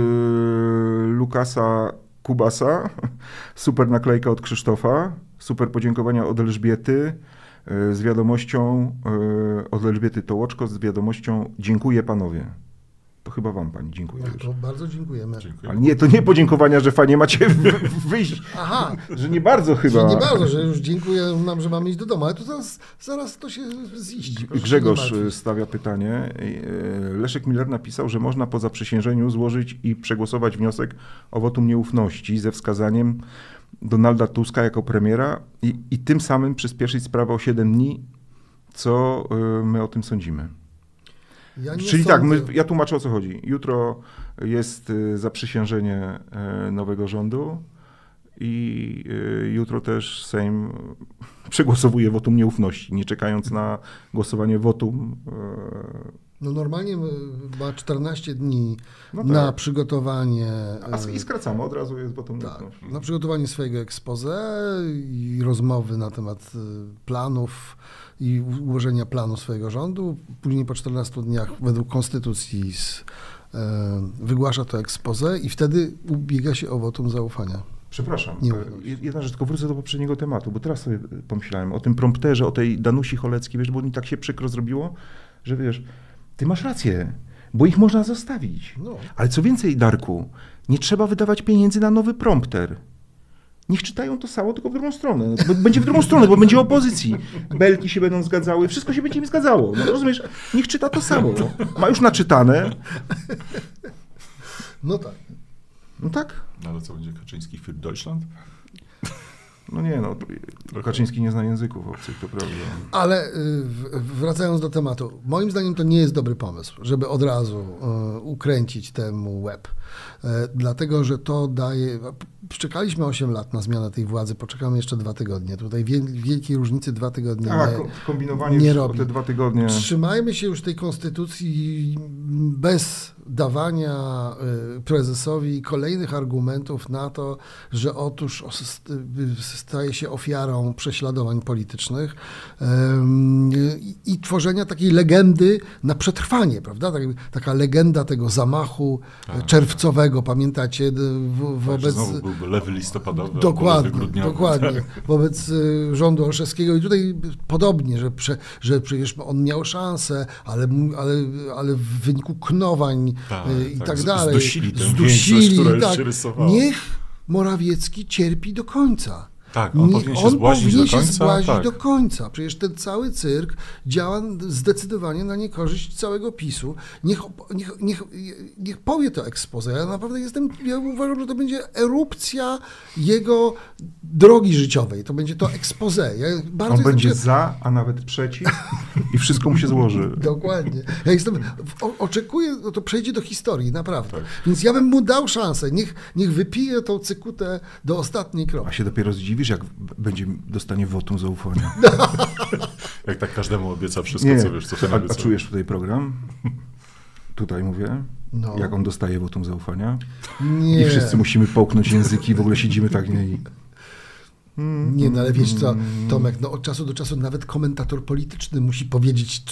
Lukasa Kubasa. <laughs> Super naklejka od Krzysztofa. Super podziękowania od Elżbiety y, z wiadomością, y, od Elżbiety Tołoczko z wiadomością Dziękuję panowie. Chyba wam pani dziękuję. To bardzo dziękujemy. Dziękuję. Ale nie, to nie podziękowania, że fajnie macie wyjść. Aha, Że nie bardzo chyba. Że nie bardzo, że już dziękuję nam, że mamy iść do domu, ale to zaraz, zaraz to się ziści. Grzegorz y, stawia pytanie. Y, Leszek Miller napisał, że można po zaprzysiężeniu złożyć i przegłosować wniosek o wotum nieufności ze wskazaniem Donalda Tuska jako premiera i, i tym samym przyspieszyć sprawę o 7 dni. Co y, my o tym sądzimy? Ja Czyli tak, my, sądzę- ja tłumaczę o co chodzi. Jutro jest y, zaprzysiężenie y, nowego rządu i y, jutro też Sejm <laughs> przegłosowuje wotum nieufności, nie czekając na głosowanie wotum. No normalnie ma 14 dni No na tak. przygotowanie. A i skracamy, od razu jest wotum Tak, nieufności. na przygotowanie swojego expose i rozmowy na temat planów i ułożenia planu swojego rządu. Później po 14 dniach według konstytucji z, e, wygłasza to expose i wtedy ubiega się o wotum zaufania. Przepraszam, e, jedna rzecz, tylko wrócę do poprzedniego tematu, bo teraz sobie pomyślałem o tym prompterze, o tej Danusi Choleckiej, wiesz, bo mi tak się przykro zrobiło, że wiesz, ty masz rację, bo ich można zostawić. No. Ale co więcej, Darku, nie trzeba wydawać pieniędzy na nowy prompter. Niech czytają to samo, tylko w drugą stronę. No, Będzie w drugą stronę, bo będzie opozycji. Belki się będą zgadzały, wszystko się będzie im zgadzało. No, rozumiesz? Niech czyta to samo. Ma już naczytane. No tak. No tak. No ale co będzie Kaczyński für Deutschland? No nie, no. Kaczyński nie zna języków obcych, to prawda. Ale y, wracając do tematu, moim zdaniem to nie jest dobry pomysł, żeby od razu y, ukręcić temu łeb. Y, Dlatego, że to daje. Czekaliśmy 8 lat na zmianę tej władzy, poczekamy jeszcze dwa tygodnie. Tutaj wiel, wielkiej różnicy dwa tygodnie Tak, nie, ko- kombinowanie nie robi. te dwa tygodnie. Trzymajmy się już tej konstytucji bez dawania y, prezesowi kolejnych argumentów na to, że otóż y, staje się ofiarą prześladowań politycznych i, tworzenia takiej legendy na przetrwanie, prawda? Tak, taka legenda tego zamachu Tak, czerwcowego, pamiętacie, w, Tak, że wobec... znowu lewy listopadowy, albo lewy Dokładnie, grudniowy. dokładnie. Tak. Wobec y, rządu Olszewskiego i tutaj podobnie, że, prze, że przecież on miał szansę, ale, ale, ale w wyniku knowań Tak, y, i tak, tak dalej. zdusili tę większość, która tak. Niech Morawiecki cierpi do końca. Tak, on Nie- powinien się on zbłaźnić powinien do się końca, zbłaźnić tak. do końca. Przecież ten cały cyrk działa zdecydowanie na niekorzyść całego PiSu. Niech, niech, niech, niech powie to expose. Ja naprawdę jestem, ja uważam, że to będzie erupcja jego drogi życiowej. To będzie to expose. Ja On będzie ciekaw- za, a nawet przeciw i wszystko mu się złoży. <laughs> Dokładnie. Ja jestem, o, oczekuję, no to przejdzie do historii, naprawdę. Tak. Więc ja bym mu dał szansę. Niech, niech wypije tą cykutę do ostatniej kropki. A się dopiero jak będzie dostanie wotum zaufania. <laughs> Jak tak każdemu obieca wszystko, Nie, co wiesz, co a, ten a obiecał. czujesz tutaj program? Tutaj mówię. No. Jak on dostaje wotum zaufania. Nie. I wszyscy musimy połknąć języki, w ogóle siedzimy tak nie. Nie, no ale wiesz co, Tomek, no od czasu do czasu nawet komentator polityczny musi powiedzieć,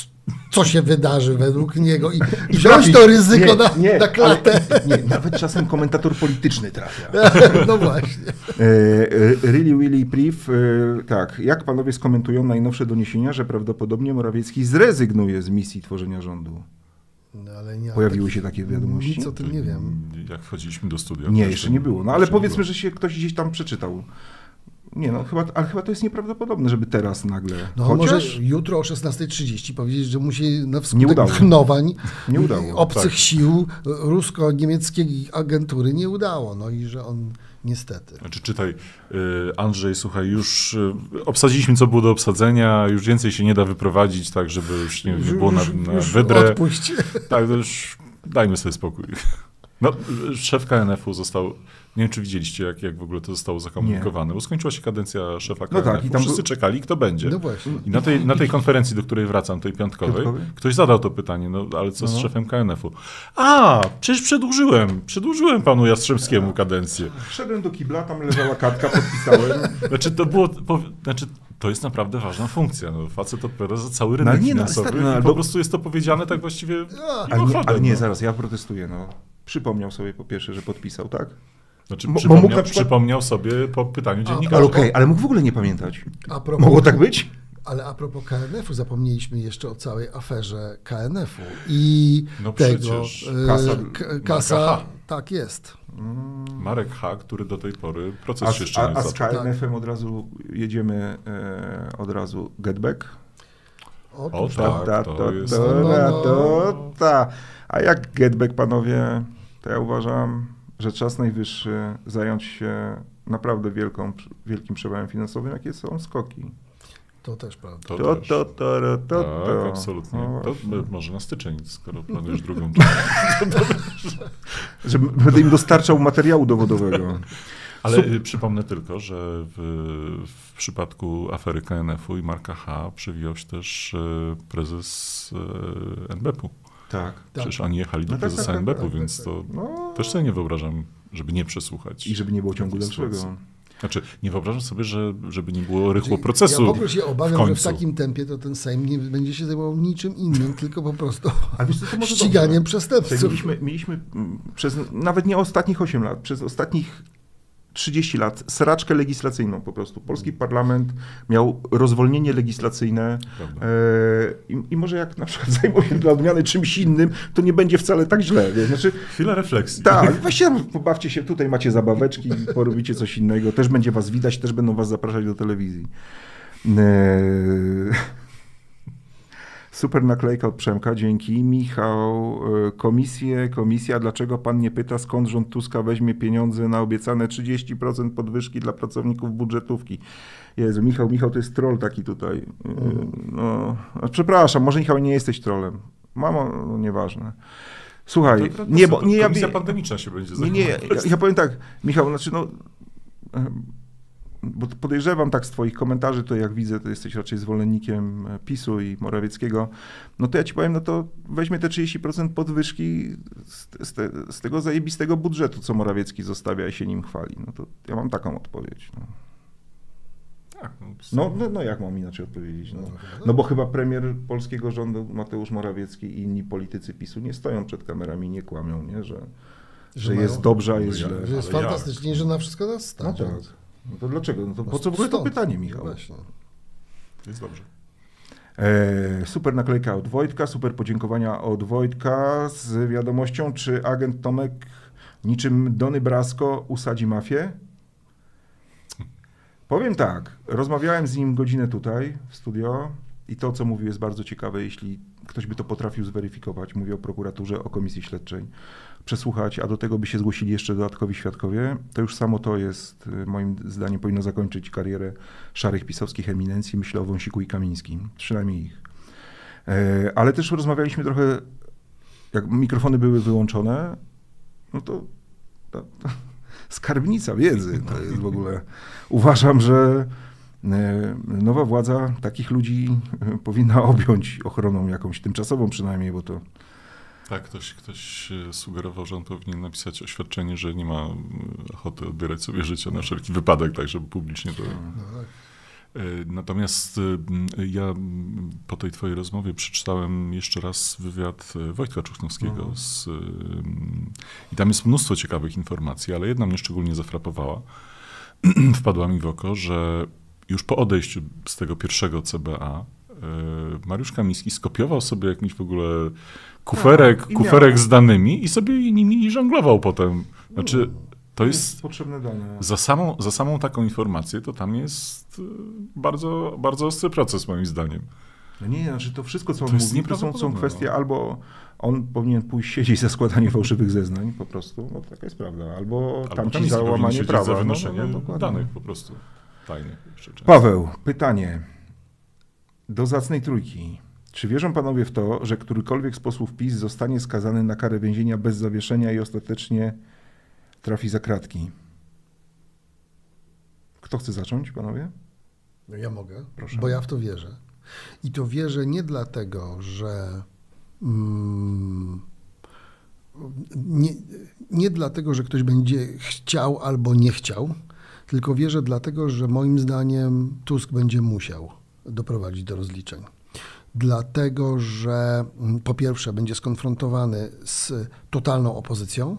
co się wydarzy według niego i, i wziąć trafić. to ryzyko Nie, na, nie, na klatę. Ale, nie, nawet czasem komentator polityczny trafia. <laughs> No właśnie. E, e, Really Willy Priv, e, tak, jak panowie skomentują najnowsze doniesienia, że prawdopodobnie Morawiecki zrezygnuje z misji tworzenia rządu? No, ale nie, Pojawiły się takie wiadomości? Nic o tym nie wiem. Jak wchodziliśmy do studia. Nie, jeszcze nie było. No ale powiedzmy, było. że się ktoś gdzieś tam przeczytał. Nie no, chyba, ale chyba to jest nieprawdopodobne, żeby teraz nagle. No Chociaż może jutro o 16.30 powiedzieć, że musi na Nie wskutek udało. knowań <laughs> Nie udało, obcych tak. sił rusko-niemieckiej agentury nie udało. No i że on niestety. Znaczy, czytaj, y, Andrzej, słuchaj, już y, obsadziliśmy, co było do obsadzenia, już więcej się nie da wyprowadzić, tak, żeby już nie, nie było na, na wydrę. Odpuść. Tak, to już dajmy sobie spokój. No, szef KNF-u został, nie wiem, czy widzieliście, jak, jak w ogóle to zostało zakomunikowane, bo skończyła się kadencja szefa No KNF-u. tak, i tam Wszyscy był- czekali, kto będzie. No właśnie. I na tej, na tej konferencji, do której wracam, tej piątkowej, ktoś zadał to pytanie, no ale co z No. szefem KNF-u? A, przecież przedłużyłem, przedłużyłem panu Jastrzębskiemu kadencję. Wszedłem do kibla, tam leżała kartka, podpisałem. <laughs> Znaczy, to było, po, znaczy, to jest naprawdę ważna funkcja. No, facet odpowiada za cały rynek No, nie, no, finansowy stary, no, i ale po bo- prostu jest to powiedziane tak właściwie Ale nie, ale nie no. zaraz, ja protestuję. No. Przypomniał sobie po pierwsze, że podpisał, tak? Znaczy, bo przypomniał, przykład- przypomniał sobie po pytaniu dziennikarza. Ale okej, ale mógł w ogóle nie pamiętać. A propos, Mogło tak być? Ale a propos KNF-u, zapomnieliśmy jeszcze o całej aferze KNF-u i No tego. przecież. e, Kasa- kasa tak jest. Marek H., który do tej pory proces A, się z- jeszcze a, nie a z zaczął. KNF-em od razu jedziemy e, od razu get back? Otóż O, tak. to jest- to, No, no, ta. A jak get back, panowie, to ja uważam, że czas najwyższy zająć się naprawdę wielką, wielkim przewałem finansowym, jakie są skoki. To też prawda. To, To, też. to, to, to, to, tak, to. absolutnie. No to może na styczeń, skoro planujesz drugą. Że będę im dostarczał materiału dowodowego. Ale Sup- przypomnę tylko, że w, w przypadku afery KNF-u i Marka H. przewijał się też y, prezes y, NBP-u. Tak. Tak. Przecież oni jechali do No tak, prezesa tak, tak, NBP-u, tak, więc tak, to No. też sobie nie wyobrażam, żeby nie przesłuchać. I żeby nie było ciągu dalszego. Znaczy, nie wyobrażam sobie, że, żeby nie było rychło procesu. Znaczy, Ja w ogóle się obawiam, że w takim tempie to ten Sejm nie będzie się zajmował niczym innym, tylko po prostu A wiesz ściganiem dobrze. przestępców. Mieliśmy, mieliśmy przez nawet nie ostatnich 8 lat, przez ostatnich 30 lat sraczkę legislacyjną po prostu. Polski parlament miał rozwolnienie legislacyjne e, i, i może jak na przykład <laughs> zajmą się dla odmiany czymś innym, to nie będzie wcale tak źle. Znaczy, Chwila refleksji. tak, właśnie pobawcie się, tutaj macie zabaweczki, porobicie coś innego, też będzie was widać, też będą was zapraszać do telewizji. E, Super naklejka od Przemka, dzięki. Michał, y, komisję, komisja, dlaczego pan nie pyta, skąd rząd Tuska weźmie pieniądze na obiecane 30% podwyżki dla pracowników budżetówki? Jezu, Michał, Michał to jest troll taki tutaj. Y, No, przepraszam, może Michał nie jesteś trollem. Mamo, no nieważne. Słuchaj, nie, bo nie, ja, Komisja pandemiczna się będzie nie, nie, ja, ja powiem tak, Michał, znaczy no, em, bo podejrzewam tak z twoich komentarzy, to jak widzę, to jesteś raczej zwolennikiem PiSu i Morawieckiego, no to ja ci powiem, no to weźmie te 30% podwyżki z, z, te, z tego zajebistego budżetu, co Morawiecki zostawia i się nim chwali. No to ja mam taką odpowiedź. No, Tak, no, no, no, no jak mam inaczej odpowiedzieć? No, no bo chyba premier polskiego rządu Mateusz Morawiecki i inni politycy PiSu nie stoją przed kamerami, nie kłamią, nie? Że, że, Że jest mają- dobrze, a No jest źle. Że jest Ale jak? fantastycznie, że na wszystko nas No stać. tak. No to dlaczego? No to No po co w ogóle to pytanie, Michał? Właśnie. Jest dobrze. E, super naklejka od Wojtka, super podziękowania od Wojtka z wiadomością, czy agent Tomek niczym Dony Brasco usadzi mafię? Powiem tak, rozmawiałem z nim godzinę tutaj w studio i to, co mówił, jest bardzo ciekawe, jeśli ktoś by to potrafił zweryfikować. Mówię o prokuraturze, o komisji śledczej, przesłuchać, a do tego by się zgłosili jeszcze dodatkowi świadkowie. To już samo to jest, y, moim zdaniem, powinno zakończyć karierę szarych pisowskich eminencji. Myślę o Wąsiku i Kamińskim, przynajmniej ich. E, Ale też rozmawialiśmy trochę, jak mikrofony były wyłączone, no to, to, to skarbnica wiedzy to jest w ogóle. Uważam, że e, nowa władza takich ludzi e, powinna objąć ochroną jakąś tymczasową przynajmniej, bo to Tak, ktoś, ktoś e, sugerował, że on powinien napisać oświadczenie, że nie ma mm, ochoty odbierać sobie życia na wszelki wypadek, tak żeby publicznie to... No tak. E, Natomiast e, ja po tej twojej rozmowie przeczytałem jeszcze raz wywiad e, Wojtka Czuchnowskiego Mhm. z, e, i tam jest mnóstwo ciekawych informacji, ale jedna mnie szczególnie zafrapowała. <clears throat> Wpadła mi w oko, że już po odejściu z tego pierwszego CBA e, Mariusz Kamiński skopiował sobie jakiś w ogóle kuferek, Tak, kuferek z danymi i sobie nimi żonglował potem. Znaczy, to jest... potrzebne dane. Za samą, za samą taką informację to tam jest y, bardzo, bardzo ostry proces moim zdaniem. No nie, znaczy to wszystko, co To on jest mówi, to są, są nieprawdopodobne, kwestie no. albo on powinien pójść siedzieć za składanie fałszywych zeznań po prostu, no taka jest prawda, albo, Albo tamci Kamiński za łamanie prawa. za No, wynoszenie no, no, danych po prostu tajnych. Paweł, pytanie do zacnej trójki. Czy wierzą panowie w to, że którykolwiek z posłów PiS zostanie skazany na karę więzienia bez zawieszenia i ostatecznie trafi za kratki? Kto chce zacząć, panowie? No ja mogę, Proszę. bo ja w to wierzę. I to wierzę nie dlatego, że mm, nie, nie dlatego, że ktoś będzie chciał albo nie chciał, tylko wierzę dlatego, że moim zdaniem Tusk będzie musiał doprowadzić do rozliczeń. Dlatego, że mm, po pierwsze będzie skonfrontowany z totalną opozycją,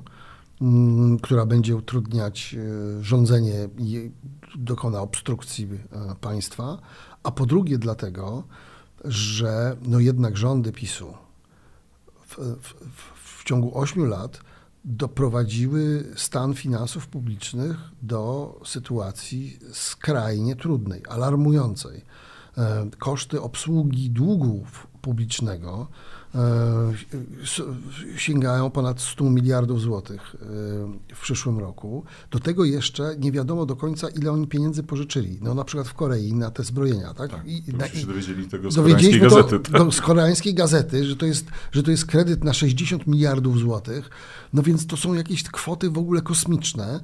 mm, która będzie utrudniać e, rządzenie i dokona obstrukcji e, państwa, a po drugie dlatego, że no jednak rządy PiSu w, w, w, ciągu ośmiu lat doprowadziły stan finansów publicznych do sytuacji skrajnie trudnej, alarmującej. E, Koszty obsługi długu publicznego sięgają ponad 100 miliardów złotych e, w przyszłym roku. Do tego jeszcze nie wiadomo do końca, ile oni pieniędzy pożyczyli. No na przykład w Korei na te zbrojenia, tak? Tak, I- na- się dowiedzieli tego z koreańskiej Dowiedzieliśmy to gazety. Tak? do, z koreańskiej gazety, że to, jest, że to jest kredyt na 60 miliardów złotych. No więc to są jakieś kwoty w ogóle kosmiczne.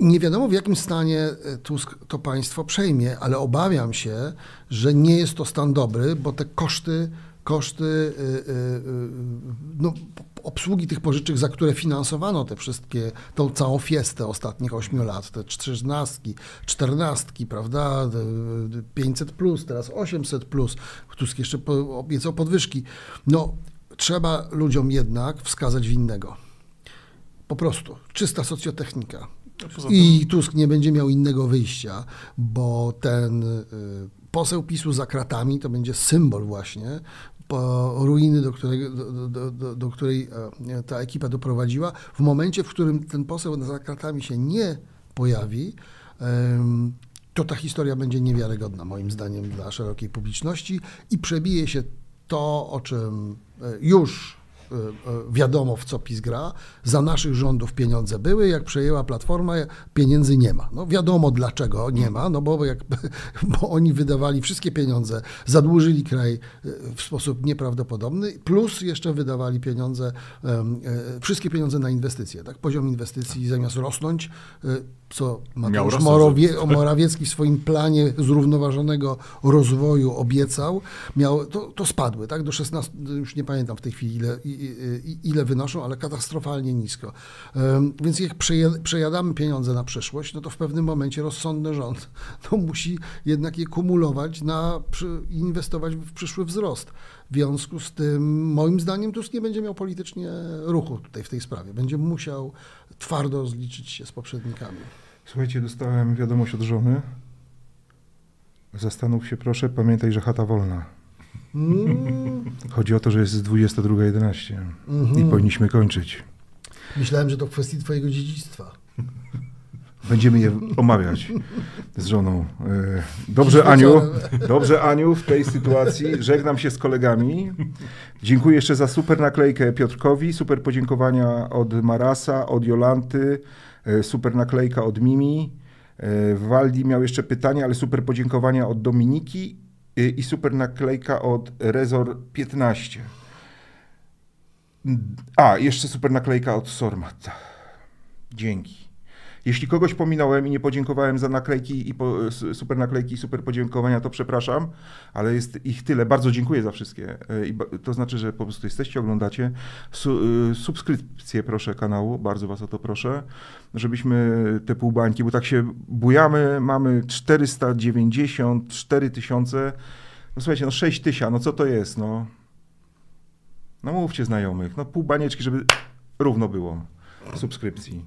Nie wiadomo w jakim stanie e, Tusk to państwo przejmie, ale obawiam się, że nie jest to stan dobry, bo te koszty, koszty y, y, y, no, obsługi tych pożyczek, za które finansowano te wszystkie, tą całą fiestę ostatnich ośmiu lat, te trzynastki, czternastki, prawda, 500 plus, teraz 800 plus, Tusk jeszcze obiecał podwyżki. No, trzeba ludziom jednak wskazać winnego. Po prostu, czysta socjotechnika. I Tusk nie będzie miał innego wyjścia, bo ten poseł PiSu za kratami to będzie symbol właśnie ruiny, do, którego, do, do, do, której e, ta ekipa doprowadziła. W momencie, w którym ten poseł za kratami się nie pojawi, to ta historia będzie niewiarygodna moim zdaniem dla szerokiej publiczności i przebije się to, o czym e, już wiadomo, w co PiS gra. Za naszych rządów pieniądze były, jak przejęła Platforma, pieniędzy nie ma. No wiadomo dlaczego nie ma, no bo, jak, <laughs> bo oni wydawali wszystkie pieniądze, zadłużyli kraj w sposób nieprawdopodobny, plus jeszcze wydawali pieniądze, wszystkie pieniądze na inwestycje. Tak? Poziom inwestycji zamiast rosnąć, co Mateusz Morawiecki w swoim planie zrównoważonego rozwoju obiecał, miał, to, to spadły, tak? Do 16, już nie pamiętam w tej chwili ile, ile wynoszą, ale katastrofalnie nisko. Więc jak przejadamy pieniądze na przyszłość, no to w pewnym momencie rozsądny rząd <laughs> no, musi jednak je kumulować na, inwestować w przyszły wzrost. W związku z tym, moim zdaniem, Tusk nie będzie miał politycznie ruchu tutaj w tej sprawie. Będzie musiał twardo zliczyć się z poprzednikami. Słuchajcie, dostałem wiadomość od żony. Zastanów się proszę, pamiętaj, że chata wolna. Mm. Chodzi o to, że jest 22.11 mm -hmm. i powinniśmy kończyć. Myślałem, że to w kwestii twojego dziedzictwa. Będziemy je omawiać z żoną. E, dobrze, Aniu. Dobrze, Aniu, w tej sytuacji żegnam się z kolegami. Dziękuję jeszcze za super naklejkę Piotrkowi, super podziękowania od Marasa, od Jolanty, super naklejka od Mimi. E, Waldi miał jeszcze pytania, ale super podziękowania od Dominiki i super naklejka od Rezor 15. A, jeszcze super naklejka od Sormat. Dzięki. Jeśli kogoś pominąłem i nie podziękowałem za naklejki i po, super naklejki i super podziękowania, to przepraszam, ale jest ich tyle. Bardzo dziękuję za wszystkie. E, I to znaczy, że po prostu jesteście, oglądacie. Su, e, subskrypcję proszę kanału, bardzo was o to proszę, żebyśmy te półbańki, bo tak się bujamy, mamy 494 tysiące, no słuchajcie, no 6 tysięcy, no co to jest, no? No mówcie znajomych, no pół banieczki, żeby równo było subskrypcji.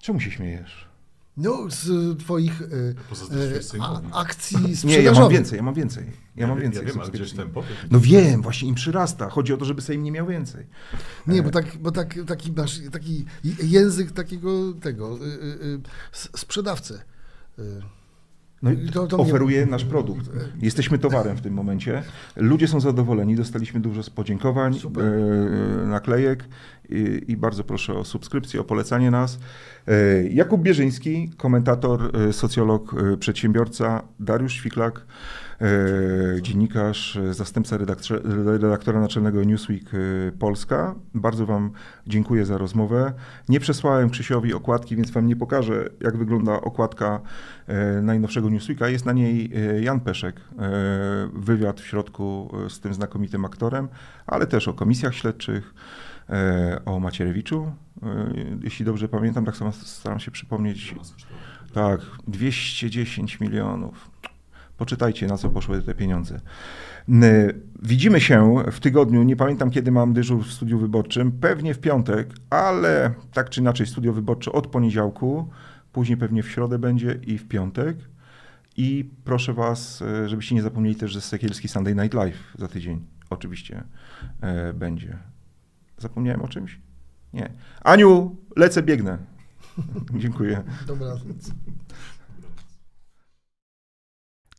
Czemu się śmiejesz? No, z twoich e, a, akcji. Nie, ja mam więcej, ja mam więcej. Ja, mam więcej. Ja wiem, ale gdzieś tempo? No wiem, właśnie im przyrasta. Chodzi o to, żeby Sejm nie miał więcej. Nie, bo, tak, bo tak, taki masz taki język takiego tego y, y, y, sprzedawcy. No i to, to oferuje mnie... nasz produkt. Jesteśmy towarem w tym momencie. Ludzie są zadowoleni, dostaliśmy dużo podziękowań, e, naklejek i, i, bardzo proszę o subskrypcję, o polecanie nas. E, Jakub Bierzyński, komentator, e, socjolog, e, przedsiębiorca, Dariusz Świklak, E, dziennikarz, e, zastępca redaktora naczelnego Newsweek e, Polska. Bardzo Wam dziękuję za rozmowę. Nie przesłałem Krzysiowi okładki, więc Wam nie pokażę, jak wygląda okładka najnowszego Newsweeka. Jest na niej Jan Peszek, wywiad w środku z tym znakomitym aktorem, ale też o komisjach śledczych, o Macierewiczu, jeśli dobrze pamiętam, tak samo staram się przypomnieć. Tak, 210 milionów. Poczytajcie, na co poszły te pieniądze. Widzimy się w tygodniu, nie pamiętam kiedy mam dyżur w studiu wyborczym, pewnie w piątek, ale tak czy inaczej studio wyborcze od poniedziałku, później pewnie w środę będzie i w piątek. I proszę Was, e, żebyście nie zapomnieli też, że Sekielski Sunday Night Live za tydzień oczywiście e, będzie. Zapomniałem o czymś? Nie. Aniu, lecę, biegnę. <laughs> Dziękuję. Dobranoc.